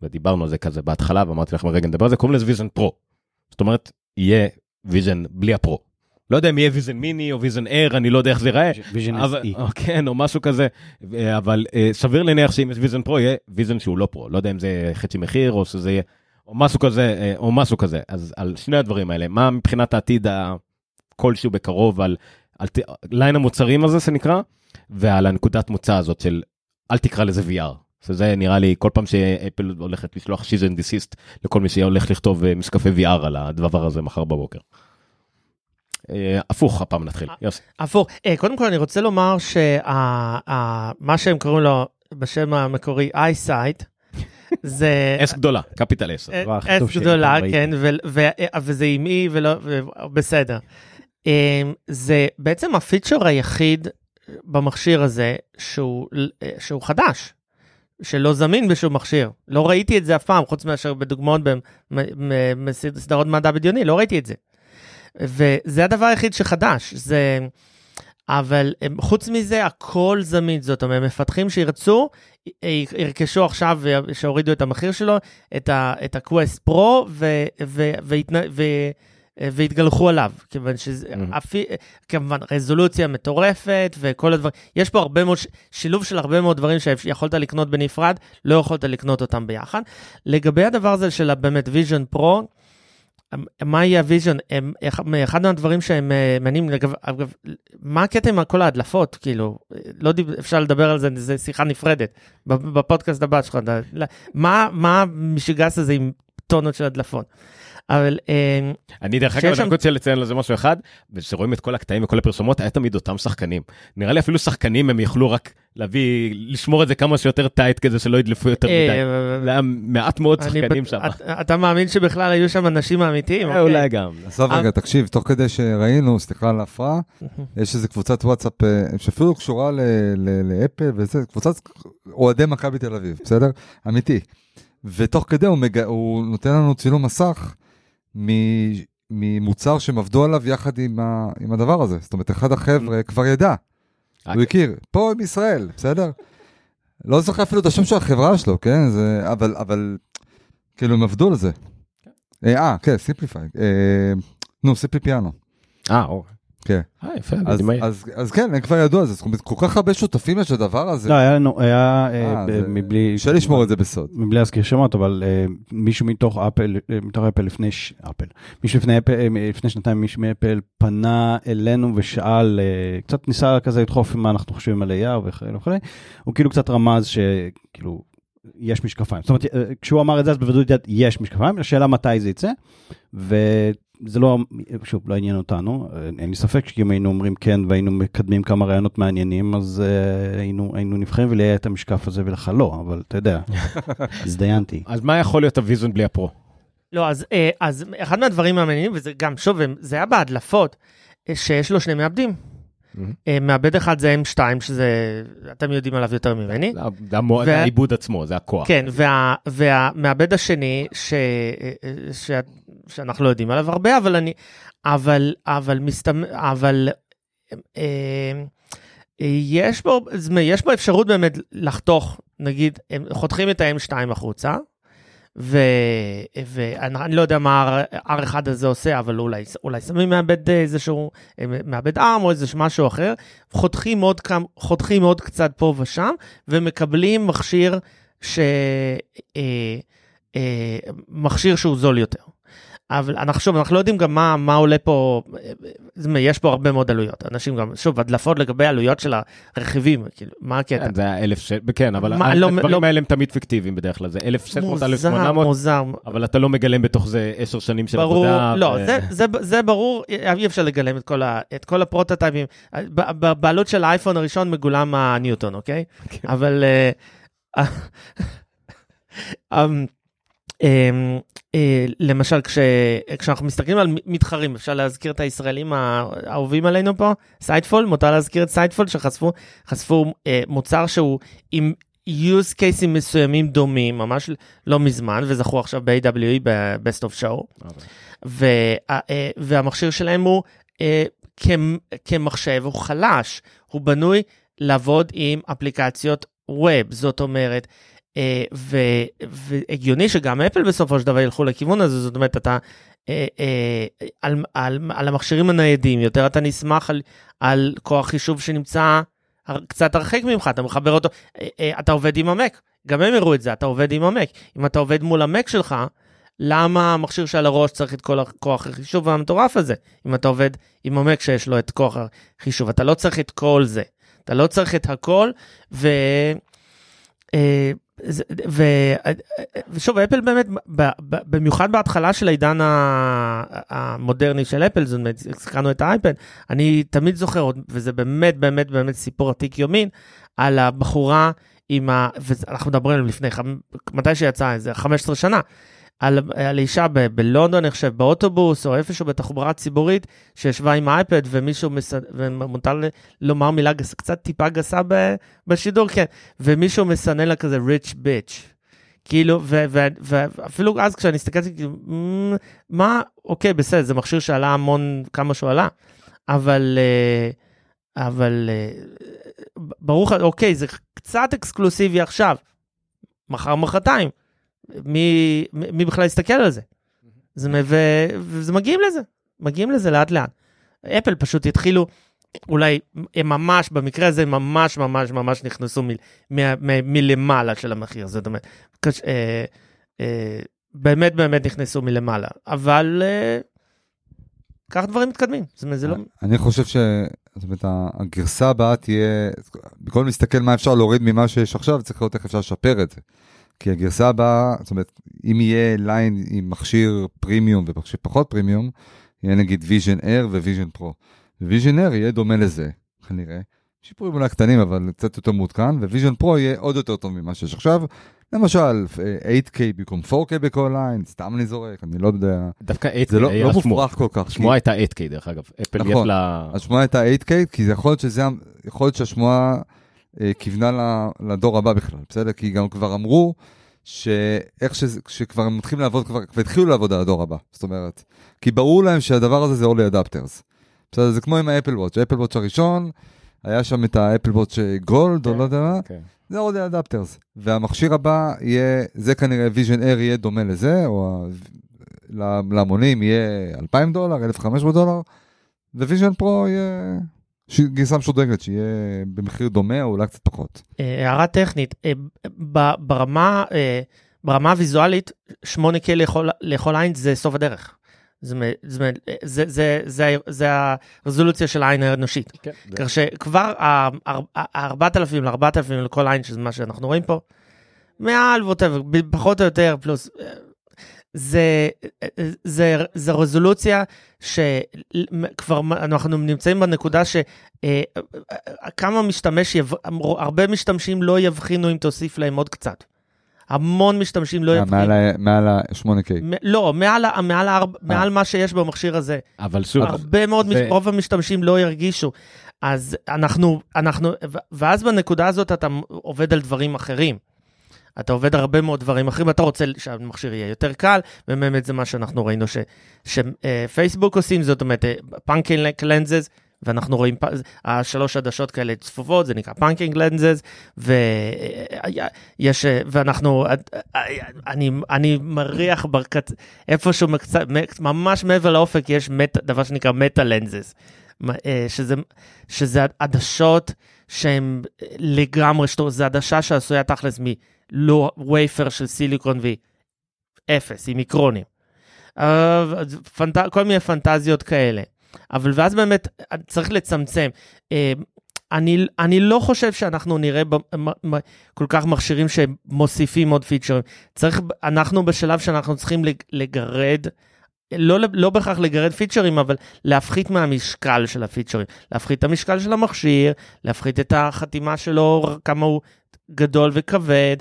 ודיברנו על זה כזה בהתחלה ואמרתי לכם רגע נדבר על זה, קוראים לזה Vision Pro. זאת אומרת, יהיה Vision בלי ה Pro. לא יודע אם יהיה Vision Mini או Vision Air, אני לא יודע איך זה ייראה. Vision. או כן, או משהו כזה, אבל אה, סביר להניח שאם יש Vision Pro, יהיה Vision שהוא לא Pro. לא יודע אם זה חצי מחיר או שזה יהיה, או משהו כזה, אה, או משהו כזה. אז על שני הדברים האלה, מה מבחינת העתיד כלשהו בקרוב על, על line המוצרים הזה שנקרא, ועל הנקודת מוצא הזאת של אל תקרא לזה VR. שזה נראה לי כל פעם שאפל הולכת לשלוח cease and desist לכל מי שהולך לכתוב אה, משקפי VR על הדבר הזה מחר בבוקר. אה, הפוך הפעם נתחיל, יוסי. הפוך. אה, קודם כל אני רוצה לומר שמה שהם קוראים לו בשם המקורי EyeSight, זה S גדולה, capital S. אה, S גדולה. כן, וזה עם אי ולא, בסדר. אה, זה בעצם הפיצ'ר היחיד במכשיר הזה אה, שהוא חדש. שלא זמין בשום מכשיר. לא ראיתי את זה אף פעם, חוץ מאשר בדוגמאות בסדרות מדע בדיוני, לא ראיתי את זה. וזה הדבר היחיד שחדש, זה... אבל הם, חוץ מזה הכל זמין, זאת אומרת מפתחים שירצו, ירכשו עכשיו שהורידו את המחיר שלו, את ה-Quest Pro ו- ו- והתנ- ו- והתגלחו עליו, כיוון שזה, Mhm. אפי, כמובן רזולוציה מטורפת וכל הדברים, יש פה הרבה מאוד, שילוב של הרבה מאוד דברים שיכולת לקנות בנפרד, לא יכולת לקנות אותם ביחד. לגבי הדבר הזה של באמת Vision Pro, מה יהיה ה Vision? אחד- מהדברים שהם אה, מעניינים, אגב, מה הקטע עם כל ההדלפות? כאילו, לא אפשר לדבר על זה, זה שיחה נפרדת, בפודקאסט הבא שלך. מה המשגס הזה עם טונות של הדלפות? אבל אה, אני דרך אגב, אני רק רוצה לציין לזה משהו אחד, וכשרואים את כל הקטעים וכל הפרסומות, היה תמיד אותם שחקנים. נראה לי אפילו שחקנים הם יכלו רק להביא, לשמור את זה כמה שיותר טייט כזה שלא ידלפו יותר מדי. אה, זה היה מעט מאוד שחקנים שם. אתה- מאמין שבכלל היו שם אנשים אמיתיים? אה, אוקיי. אולי גם. עזוב אה. רגע, תקשיב, תוך כדי שראינו, סליחה על ההפרעה, יש איזה קבוצת וואטסאפ אה, שאפילו קשורה ל- ל- לאפל וזה, קבוצת אוהדי מכבי תל אביב, בסדר? אמיתי. ותוך כדי הוא, מג... הוא נותן לנו צילום מסך ממוצר שהם עבדו עליו יחד עם, ה... עם הדבר הזה. זאת אומרת, אחד החבר'ה כבר ידע, הוא הכיר, פה מישראל, בסדר? לא זוכר אפילו את השם של החברה שלו, כן? זה... אבל, אבל, כאילו, הם עבדו על זה. אה, אה, כן, Simplify. אה, נו, סימפלי פיאנו. אה, אוקיי. כן. אה, יפה, אז. אז, אז כן, הם כבר ידעו על זה. זאת אומרת, כל כך הרבה שותפים יש לדבר הזה. לא, היה לנו, היה, אה, אה, ב- זה- מבלי... קשה לשמור את זה בסוד. מבלי להזכיר שמות, אבל אה, מישהו מתוך אפל, מתוך אפל לפני, ש... אפל, מישהו לפני, אפל, לפני שנתיים, מישהו מאפל פנה אלינו ושאל, אה, קצת ניסה כזה לדחוף מה אנחנו חושבים על AR וכולי וכולי, הוא כאילו קצת רמז שכאילו, יש משקפיים. זאת אומרת, כשהוא אמר את זה, אז בוודאות יש משקפיים, השאלה מתי זה יצא, זה לא, שוב, לא עניין אותנו, אין לי ספק שאם היינו אומרים כן והיינו מקדמים כמה רעיונות מעניינים, אז uh, היינו, היינו נבחרים ולי היה את המשקף הזה ולך לא, אבל אתה יודע, הזדיינתי. אז מה יכול להיות הוויזון בלי הפרו? לא, אז, אה, אז אחד מהדברים המעניינים, וזה גם, שוב, זה היה בהדלפות, אה, שיש לו שני מעבדים. אה, מעבד אחד זה M2, שזה, אתם יודעים עליו יותר ממני. זה המוע- זה העיבוד עצמו, זה הכוח. כן, וה, והמעבד השני, ש, ש, שאנחנו לא יודעים עליו הרבה, אבל אני, אבל, אבל מסתמ... אבל אה, יש בו, יש בו אפשרות באמת לחתוך, נגיד, הם חותכים את ה-M2 החוצה, ו, ואני לא יודע מה ה-R1 הזה עושה, אבל אולי, אולי שמים מעבד איזשהו, מעבד ARM או איזה משהו אחר, חותכים עוד, חותכים עוד קצת פה ושם, ומקבלים מכשיר ש... אה, אה, מכשיר שהוא זול יותר. אבל אנחנו שוב, אנחנו לא יודעים גם מה, מה עולה פה, זאת אומרת, יש פה הרבה מאוד עלויות. אנשים גם, שוב, הדלפות לגבי עלויות של הרכיבים, כאילו, מה הקטע? כן, זה היה אלף ש... כן, אבל מה, לא- הדברים לא- האלה הם תמיד פיקטיביים בדרך כלל, זה 1,600, מוזר, 1,800, מוזר. אבל אתה לא מגלם בתוך זה עשר שנים של ברור, עבודה. לא, ו- זה, זה, זה ברור, אי אפשר לגלם את כל, ה, את כל הפרוטוטייפים. בעלות של האייפון הראשון מגולם הניוטון, אוקיי? כן. אבל... אה, אמ, אה, למשל, כש, כשאנחנו מסתכלים על מתחרים, אפשר להזכיר את הישראלים האהובים עלינו פה, Sightful, מותר להזכיר את Sightful, שחשפו חשפו, אה, מוצר שהוא עם use cases מסוימים דומים, ממש לא מזמן, וזכו עכשיו ב-AWE ב-Best of Show. אוקיי. וה, אה, והמכשיר שלהם הוא אה, כמ- כמחשב, הוא חלש, הוא בנוי לעבוד עם אפליקציות ווב, זאת אומרת, אה, והגיוני שגם אפל בסופו של דבר ילכו לכיוון הזה, זאת אומרת, אתה אה, אה, על, על, על המכשירים הניידים, יותר אתה נסמך על, על כוח חישוב שנמצא קצת הרחק ממך, אתה מחבר אותו, אה, אה, אתה עובד עם המק, גם הם הראו את זה, אתה עובד עם המק. אם אתה עובד מול המק שלך, למה המכשיר שעל הראש צריך את כל הכוח החישוב המטורף הזה? אם אתה עובד עם המק שיש לו את כוח החישוב, אתה לא צריך את כל זה. אתה לא צריך את הכל, ו... ושוב, אפל באמת, במיוחד בהתחלה של העידן המודרני של אפל, זאת אומרת, הזכרנו את האייפד, אני תמיד זוכר, וזה באמת באמת באמת סיפור עתיק יומין, על הבחורה עם ה... ואנחנו מדברים לפני, מתי שיצא, איזה 15 שנה. על, על אישה ב- בלונדון, אני חושב, באוטובוס או איפשהו בתחבורה ציבורית, שישבה עם האייפד ומישהו, מס... ומותר לומר מילה גס, קצת טיפה גסה ב... בשידור, כן, ומישהו מסנן לה כזה rich bitch. כאילו, ואפילו אז כשאני הסתכלתי, כאילו, "מ, מה, אוקיי, בסדר, זה מכשיר שעלה המון, כמה שהוא עלה, אבל, אה, אבל אה, ברור לך, אוקיי, זה קצת אקסקלוסיבי עכשיו, מחר, מחרתיים. מי, מי בכלל יסתכל על זה? זה, מ- ו- וזה מגיעים לזה, מגיעים לזה לאט לאט. אפל פשוט התחילו, אולי הם ממש, במקרה הזה ממש ממש ממש נכנסו מ- מ- מ- מלמעלה של המחיר, זאת אומרת, קש, אה, אה, באמת באמת נכנסו מלמעלה, אבל אה, כך דברים מתקדמים, זאת אומרת, זה לא... אני חושב ש... זאת אומרת, הגרסה הבאה תהיה, במקום להסתכל מה אפשר להוריד ממה שיש עכשיו, צריך לראות איך אפשר לשפר את זה. כי הגרסה הבאה, זאת אומרת, אם יהיה line עם מכשיר פרימיום ומכשיר פחות פרימיום, יהיה נגיד Vision Air ו Vision Pro. ו Vision Air יהיה דומה לזה, כנראה. שיפורים אולי קטנים, אבל קצת יותר מעודכן, ו Vision Pro יהיה עוד יותר טוב ממה שיש עכשיו. למשל, 8K במקום 4K בכל עין, סתם אני זורק, אני לא יודע. דווקא 8K זה לא, לא. מופרך כל כך. השמועה הייתה 8K דרך אגב, אפל יש נכון. לה... השמועה הייתה 8K, כי זה יכול להיות שזה, יכול להיות שהשמועה אה, כיוונה ל- לדור הבא בכלל, בסדר? כי גם כבר אמרו שאיך שזה, שכבר הם מתחילים לעבוד, כבר, כבר התחילו לעבוד על הדור הבא, זאת אומרת, כי ברור להם שהדבר הזה זה early adopters. בסדר, זה כמו עם ה Apple Watch, ה Apple Watch הראשון, היה שם את ה Apple Watch Gold, או כן, לא יודע מה, כן. זה early adopters. והמכשיר הבא יהיה, זה כנראה Vision Air יהיה דומה לזה, או להמונים יהיה 2,000 דולר, 1,500 דולר, ו Vision Pro יהיה גרסה משודרגת, שיהיה במחיר דומה או אולי קצת פחות. אה, הערה טכנית, אה, ברמה, אה, ברמה הוויזואלית, 8K לכל, לכל עין זה סוף הדרך. זאת אומרת, זאת אומרת, אה, זה, זה, זה, זה הרזולוציה של העין האנושית. כן, זה- כך שכבר ה-4,000 ל-4,000 לכל עין, שזה מה שאנחנו רואים פה, מעל ווטאבר, פחות או יותר, פלוס, זה, זה, זה רזולוציה שכבר אנחנו נמצאים בנקודה שכמה משתמש, יב, הרבה משתמשים לא יבחינו אם תוסיף להם עוד קצת. המון משתמשים לא אה, יבחינו. מעל ה- מעל ה-8K. מ- לא, מעל, מעל, ה- מעל מה שיש במכשיר הזה. אבל שוב, הרבה מאוד, זה- מש- רוב המשתמשים לא ירגישו. אז אנחנו, אנחנו, ו- ואז בנקודה הזאת אתה עובד על דברים אחרים. אתה עובד הרבה מאוד דברים אחרים, אתה רוצה שהמכשיר יהיה יותר קל, ובאמת זה מה שאנחנו ראינו שפייסבוק עושים, זאת אומרת, pancake lenses, ואנחנו רואים השלוש עדשות כאלה צפופות, זה נקרא pancake lenses, ויש, ואנחנו, אני, אני מריח בקצ... איפשהו מקצ... ממש מעבר לאופק יש מט... דבר שנקרא מטה לנזס, שזה, שזה עדשות שהן לגמרי, זה עדשה שעשויה תכלס מלא וייפר של סיליקון והיא אפס, עם מיקרונים. אה, פנט... כל מיני פנטזיות כאלה. אבל ואז באמת צריך לצמצם. אה, אני, אני לא חושב שאנחנו נראה ב, מ, מ, כל כך מכשירים שמוסיפים עוד פיצ'רים. צריך, אנחנו בשלב שאנחנו צריכים לגרד, לא, לא בהכרח לגרד פיצ'רים, אבל להפחית מהמשקל של הפיצ'רים. להפחית את המשקל של המכשיר, להפחית את החתימה שלו, כמה הוא גדול וכבד.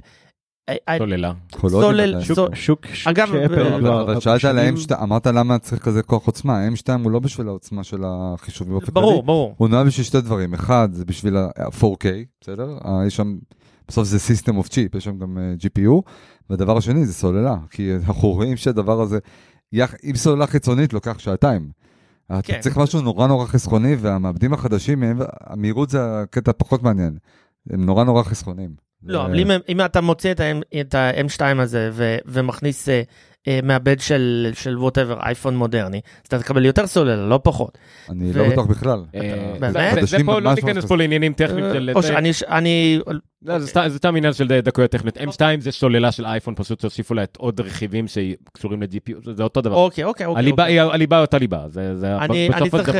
סוללה. סולל, שוק, שוק, אגב, שאפל לא, אבל שאלת על ה-M2, אמרת למה צריך כזה כוח עוצמה, ה-M2 הוא לא בשביל העוצמה של החישובים באופן כללי. ברור, ברור. הוא נועד בשביל שתי דברים, אחד זה בשביל ה-4K, בסדר? יש שם, בסוף זה System of Chip, יש שם גם GPU, והדבר השני זה סוללה, כי אנחנו רואים שהדבר הזה, עם סוללה חיצונית לוקח שעתיים. אתה כן. צריך משהו נורא נורא חסכוני, והמעבדים החדשים, המהירות זה הקטע פחות מעניין. הם נורא נורא חסכוניים. לא, אבל אם, אתה מוציא את ה-M2 הזה ומכניס uh, מעבד של, של whatever, אייפון מודרני, אז אתה תקבל יותר סוללה, לא פחות. אני לא בטוח בכלל. באמת? זה פה, לא ניכנס פה לעניינים טכניים של... או שאני, אני... לא, זה סתם עניין של דקויות טכניות. M2 זה סוללה של אייפון, פשוט תוסיפו לה את עוד רכיבים שקשורים ל-GPU, זה אותו דבר. אוקיי, אוקיי, אוקיי. הליבה היא אותה ליבה. אני צריך...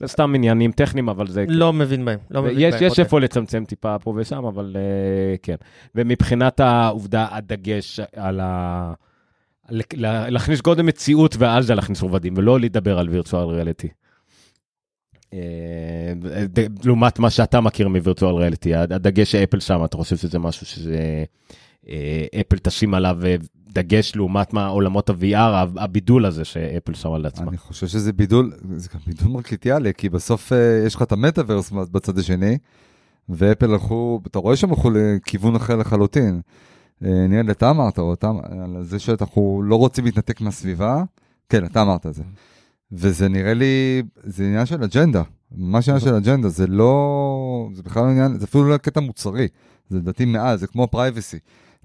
זה סתם עניינים טכניים, אבל זה... לא מבין בהם. יש איפה לצמצם טיפה פה ושם, אבל כן. ומבחינת העובדה, הדגש על ה... להכניס גודל מציאות ועל זה להכניס רובדים, ולא לדבר על וירטואל ריאליטי. לעומת מה שאתה מכיר מווירטואל ריאליטי, הדגש שאפל שם, אתה חושב שזה משהו שזה... אפל תשים עליו דגש לעומת מה עולמות ה-VR, הבידול הזה שאפל שם על עצמה. אני חושב שזה בידול, זה גם בידול מרקיטיאלי, כי בסוף יש לך את המטאוורס בצד השני, ואפל הלכו, אתה רואה שהם הלכו לכיוון אחר לחלוטין. נראה לי, אתה אמרת, או אתה, על זה שאנחנו לא רוצים להתנתק מהסביבה, כן, אתה אמרת את זה. וזה נראה לי, זה עניין של אג'נדה, ממש עניין של אג'נדה, זה לא, זה בכלל לא עניין, זה אפילו לא קטע מוצרי, זה לדעתי מעל, זה כמו privacy.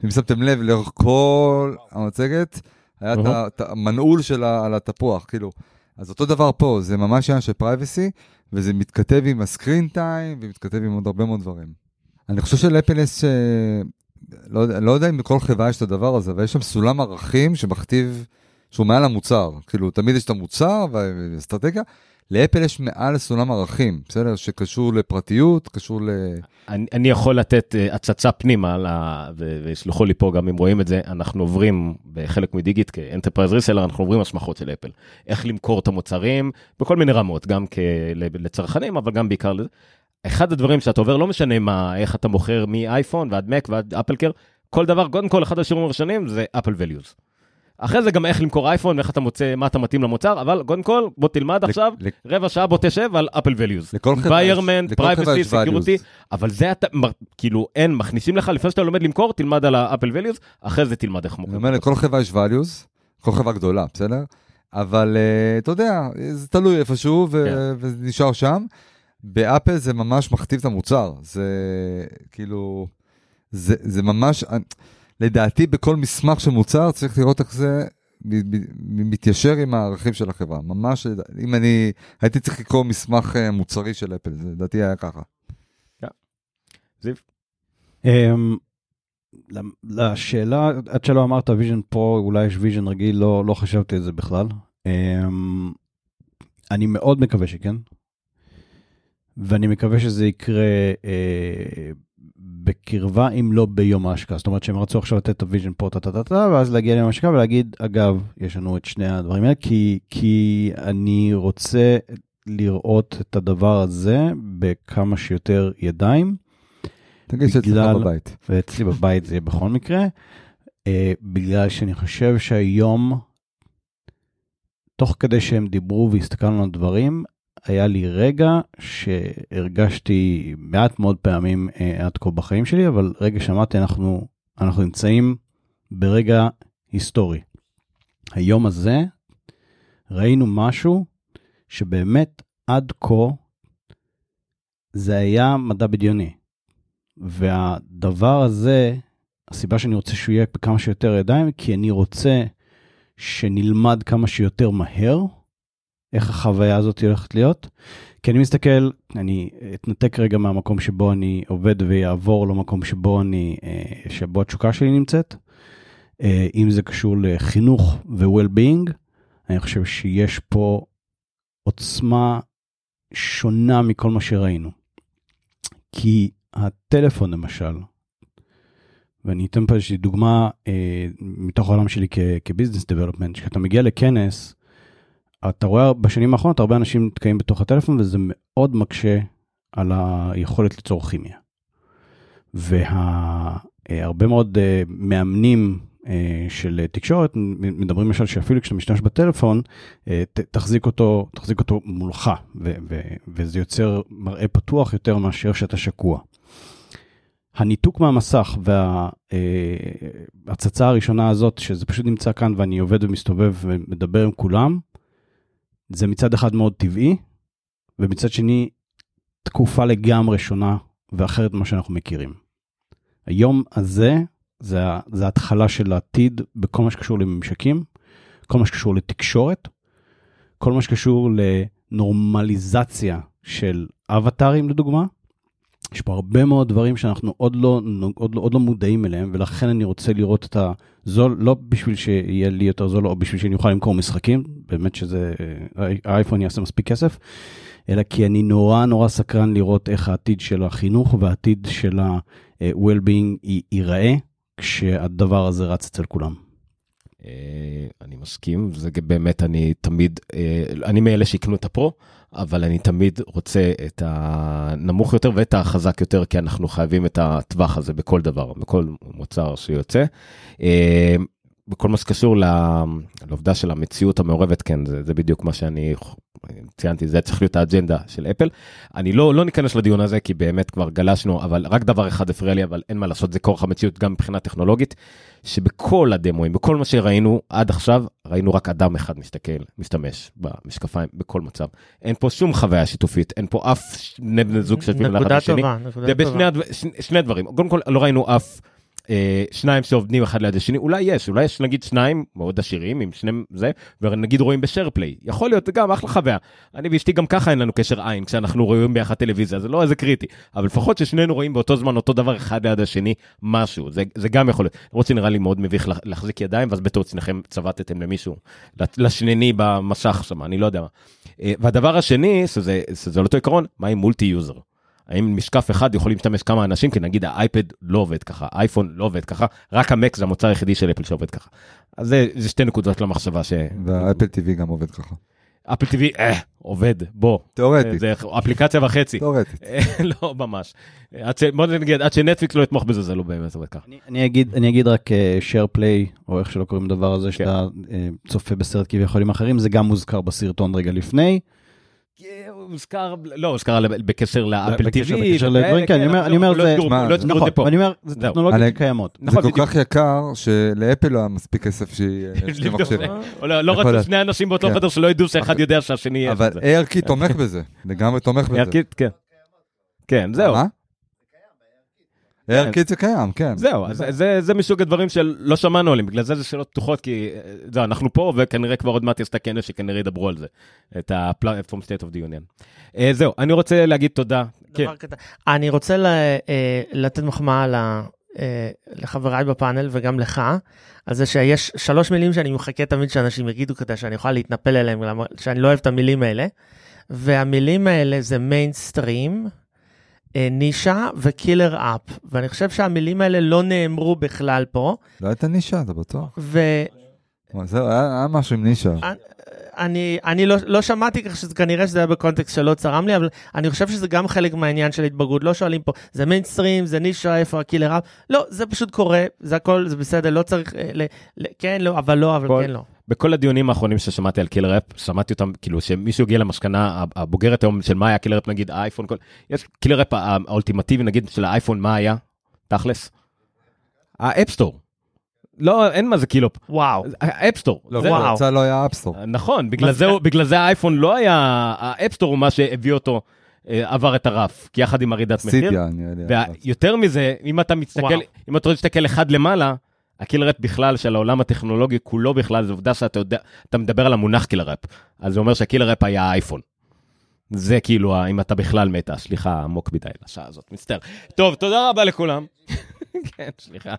אם שמתם לב, לאורך כל המצגת, היה את המנעול שלה על התפוח, כאילו. אז אותו דבר פה, זה ממש עניין של privacy, וזה מתכתב עם ה Screen Time, ומתכתב עם עוד הרבה מאוד דברים. אני חושב שלאפל יש, לא, לא יודע אם בכל חברה יש את הדבר הזה, אבל יש שם סולם ערכים שמכתיב, שהוא מעל המוצר. כאילו, תמיד יש את המוצר ואסטרטגיה. לאפל יש מעל סולם ערכים, בסדר? שקשור לפרטיות, קשור ל... אני, אני יכול לתת אה, הצצה פנימה, לה, ו- ויסלחו לי פה גם אם רואים את זה, אנחנו עוברים בחלק מדיגיט כ enterprise reseller, אנחנו עוברים הסמכות של אפל. איך למכור את המוצרים בכל מיני רמות, גם כ- לצרכנים, אבל גם בעיקר לזה. אחד הדברים שאתה עובר, לא משנה מה, איך אתה מוכר מאייפון ועד מק ועד אפל קר, כל דבר, קודם כל, אחד השיעורים הראשונים זה אפל values. אחרי זה גם איך למכור אייפון ואיך אתה מוצא מה אתה מתאים למוצר, אבל קודם כל בוא תלמד עכשיו רבע שעה בוא תשב על אפל values. לכל חברה יש environment, privacy, security, אבל זה אתה, כאילו אין, מכניסים לך לפני שאתה לומד למכור, תלמד על האפל values, אחרי זה תלמד איך מוכרים. אני אומר, לכל חברה יש values, כל חברה גדולה, בסדר? אבל אתה יודע, זה תלוי איפשהו וזה נשאר שם. באפל זה ממש מכתיב את המוצר, זה כאילו, זה, זה ממש, לדעתי בכל מסמך של מוצר צריך לראות איך זה מתיישר עם הערכים של החברה, ממש, אם אני הייתי צריך לקרוא מסמך מוצרי של אפל, זה לדעתי היה ככה. זיו? לשאלה, עד שלא אמרת Vision Pro, אולי יש Vision רגיל, לא, לא חשבתי על זה בכלל. אני מאוד מקווה שכן, ואני מקווה שזה יקרה אה, בקרבה, אם לא ביום ההשקה. זאת אומרת שהם רצו עכשיו לתת את ה Vision פה, טה-טה-טה, ואז להגיע ליום ההשקה ולהגיד, אגב, יש לנו את שני הדברים האלה, כי, כי אני רוצה לראות את הדבר הזה בכמה שיותר ידיים. תגיד שאצלך בגלל- בבית. ואצלי בבית זה יהיה בכל מקרה, אה, בגלל שאני חושב שהיום, תוך כדי שהם דיברו והסתכלנו על דברים, היה לי רגע שהרגשתי מעט מאוד פעמים אה, עד כה בחיים שלי, אבל רגע שאמרתי, אנחנו, אנחנו נמצאים ברגע היסטורי. היום הזה ראינו משהו שבאמת עד כה זה היה מדע בדיוני. והדבר הזה, הסיבה שאני רוצה שהוא יהיה בכמה שיותר ידיים, כי אני רוצה שנלמד כמה שיותר מהר איך החוויה הזאת הולכת להיות. כי אני מסתכל, אני אתנתק רגע מהמקום שבו אני עובד ויעבור למקום שבו אני, אה, שבו התשוקה שלי נמצאת. אה, אם זה קשור לחינוך ו-well-being, אני חושב שיש פה עוצמה שונה מכל מה שראינו. כי הטלפון למשל, ואני אתן פה איזושהי דוגמה אה, מתוך העולם שלי כ- כביזנס דבלופמנט, כשאתה מגיע לכנס, אתה רואה בשנים האחרונות הרבה אנשים נתקעים בתוך הטלפון וזה מאוד מקשה על היכולת ליצור כימיה. והרבה מאוד אה, מאמנים אה, של תקשורת מדברים למשל שאפילו כשאתה משתמש בטלפון, אה, תחזיק אותו, תחזיק אותו מולך, וזה יוצר מראה פתוח יותר מאשר שאתה שקוע. הניתוק מהמסך וההצצה הראשונה הזאת, שזה פשוט נמצא כאן ואני עובד ומסתובב ומדבר עם כולם, זה מצד אחד מאוד טבעי, ומצד שני, תקופה לגמרי שונה ואחרת ממה שאנחנו מכירים. היום הזה, זה, זה ההתחלה של העתיד בכל מה שקשור לממשקים, כל מה שקשור לתקשורת, כל מה שקשור לנורמליזציה של אבטארים לדוגמה. יש פה הרבה מאוד דברים שאנחנו עוד לא, עוד, לא, עוד לא מודעים אליהם, ולכן אני רוצה לראות את הזול, לא בשביל שיהיה לי יותר זול, או בשביל שאני אוכל למכור משחקים, באמת שזה, אה, האייפון יעשה מספיק כסף, אלא כי אני נורא נורא סקרן לראות איך העתיד של החינוך והעתיד של ה-well-being י- ייראה, כשהדבר הזה רץ אצל כולם. אה, אני מסכים, זה באמת, אני תמיד, אה, אני מאלה שיקנו את הפרו, אבל אני תמיד רוצה את הנמוך יותר ואת החזק יותר, כי אנחנו חייבים את הטווח הזה בכל דבר, בכל מוצר שיוצא. בכל מה שקשור לעובדה של המציאות המעורבת, כן, זה, זה בדיוק מה שאני ציינתי, זה צריך להיות האג'נדה של אפל. אני לא, לא ניכנס לדיון הזה, כי באמת כבר גלשנו, אבל רק דבר אחד הפריע לי, אבל אין מה לעשות, זה כורח המציאות גם מבחינה טכנולוגית, שבכל הדמוים, בכל מה שראינו עד עכשיו, ראינו רק אדם אחד מסתכל, משתמש במשקפיים בכל מצב. אין פה שום חוויה שיתופית, אין פה אף בני זוג שיושבים אחד נקודה לשני. טובה, נקודה זה בשני טובה. הדבר, שני, שני דברים. קודם כל, לא ראינו אף אה, שניים שעובדים אחד ליד השני, אולי יש, אולי יש נגיד שניים מאוד עשירים עם שניהם זה, ונגיד רואים ב SharePlay. יכול להיות, גם אחלה חוויה. אני ואשתי גם ככה אין לנו קשר עין כשאנחנו רואים ביחד טלוויזיה, זה לא איזה קריטי. אבל לפחות ששנינו רואים באותו זמן אותו דבר אחד ליד השני, משהו, זה, זה גם יכול להיות. למרות שנראה לי מאוד מביך לה- להחזיק ידיים, ואז בטעות שניכם צבטתם למישהו, לשניני במסך שם, אני לא יודע מה. אה, והדבר השני, שזה, שזה על אותו עיקרון, מה עם multi user? האם משקף אחד יכולים להשתמש כמה אנשים, כי נגיד האייפד לא עובד ככה, האייפון לא עובד ככה, רק המק זה המוצר היחידי של אפל שעובד ככה. אז זה, זה שתי נקודות למחשבה ש... והאפל TV גם עובד ככה. אפל TV, אה, עובד, בוא. תיאורטית, זה אפליקציה וחצי. תיאורטית. אה, לא ממש. עד ש... בוא נגיד, עד שנטפליקס לא יתמוך בזה, זה לא באמת עובד ככה. אני, אני, אגיד, אני אגיד רק share play, או איך שלא קוראים לדבר הזה, שאתה אה, צופה בסרט כביכול עם אחרים, זה גם מוזכר בסרטון רגע לפני. הוזכר, לא, הוזכר בקשר לאפל TV. בקשר לדברים אומר- כן, אני אומר, לא זה- לא נכון. אני אומר, זה. טכנולוגיות קיימות. זה נכון, כל בדיוק. כך יקר שלאפל לא היה מספיק כסף מחשבים. זה. או לא לא רצו. שני אנשים באותו כן. חדר שלא ידעו שאחד יודע שהשני יהיה. אבל ARKit תומך בזה, לגמרי תומך בזה. ערכית, כן. כן, זהו. מה? ARKit זה קיים, כן. זהו, אז זה, זה מסוג הדברים שלא שמענו עליהם, בגלל זה זה שאלות פתוחות, כי אה, זהו, אנחנו פה, וכנראה כבר עוד מעט יש את הכנס שכנראה ידברו על זה, את ה-Platform State of the Union. Uh, זהו, אני רוצה להגיד תודה. כן, קטן. אני רוצה ל- אה, לתת מחמאה ל- אה, לחבריי בפאנל וגם לך, על זה שיש שלוש מילים שאני מחכה תמיד שאנשים יגידו כדי שאני אוכל להתנפל עליהם, למה- שאני לא אוהב את המילים האלה. והמילים האלה זה מיינסטרים, אה, נישה וקילר אפ, ואני חושב שהמילים האלה לא נאמרו בכלל פה, לא הייתה נישה, אתה בטוח? אבל זהו, היה היה משהו עם נישה. אני לא, לא שמעתי כך שזה כנראה שזה היה בקונטקסט שלא צרם לי, אבל אני חושב שזה גם חלק מהעניין של התבגרות, לא שואלים פה, זה מיינסטרים, זה נישה, איפה ה killer app, לא, זה פשוט קורה, זה הכל, זה בסדר, לא צריך, אה, ל, ל, כן, לא, אבל לא, אבל כל- כן, לא. בכל הדיונים האחרונים ששמעתי על killer app, שמעתי אותם, כאילו, שמישהו הגיע למסקנה הבוגרת היום של מה היה killer app, נגיד האייפון, כל... יש killer app האולטימטיבי, נגיד, של האייפון, מה היה? תכלס? האפסטור. לא, אין מה זה קילו. וואו, האפסטור. לא, זה- וואו. הוא יצא לא היה אפסטור. נכון, בגלל זה, זה- בגלל זה האייפון לא היה, האפסטור הוא מה שהביא אותו, אה, עבר את הרף, כי יחד עם ירידת מחיר. סידיה. ויותר מזה, אם אתה מסתכל. אם אתה רוצה להסתכל אחד למעלה, הקילר אפ בכלל של העולם הטכנולוגי כולו בכלל, זו עובדה שאתה יודע, אתה מדבר על המונח קילר אפ, אז זה אומר שהקילר אפ היה האייפון. זה כאילו, אם אתה בכלל מתה, סליחה, עמוק מדי לשעה הזאת, מצטער. טוב, תודה רבה לכולם. כן, סליחה.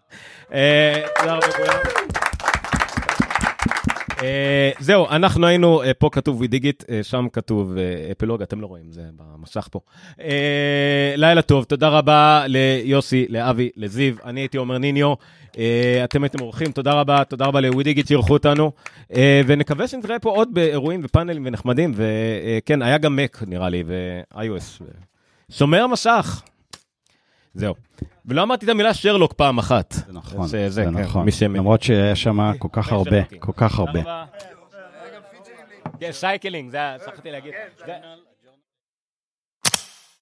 אה, תודה רבה לכולם. אה, זהו, אנחנו היינו, אה, פה כתוב וידיגיט, אה, שם כתוב אפילוג, אתם לא רואים, זה במסך פה. לילה טוב, תודה רבה ליוסי, לאבי, לזיו, אני הייתי עומר ניניו, אתם הייתם אורחים, תודה רבה, תודה רבה לווידיגיט שאירחו אותנו, ונקווה שנתראה פה עוד באירועים ופאנלים ונחמדים, וכן, היה גם מק נראה לי, ו-iOS. שומר מסך. זהו. ולא אמרתי את המילה שרלוק פעם אחת. זה נכון, זה- זה, זה כן, נכון. מי שמבין. למרות שיש שם כל כך הרבה, כל כך הרבה. כן, Sherlocking, זה שכחתי להגיד. זה-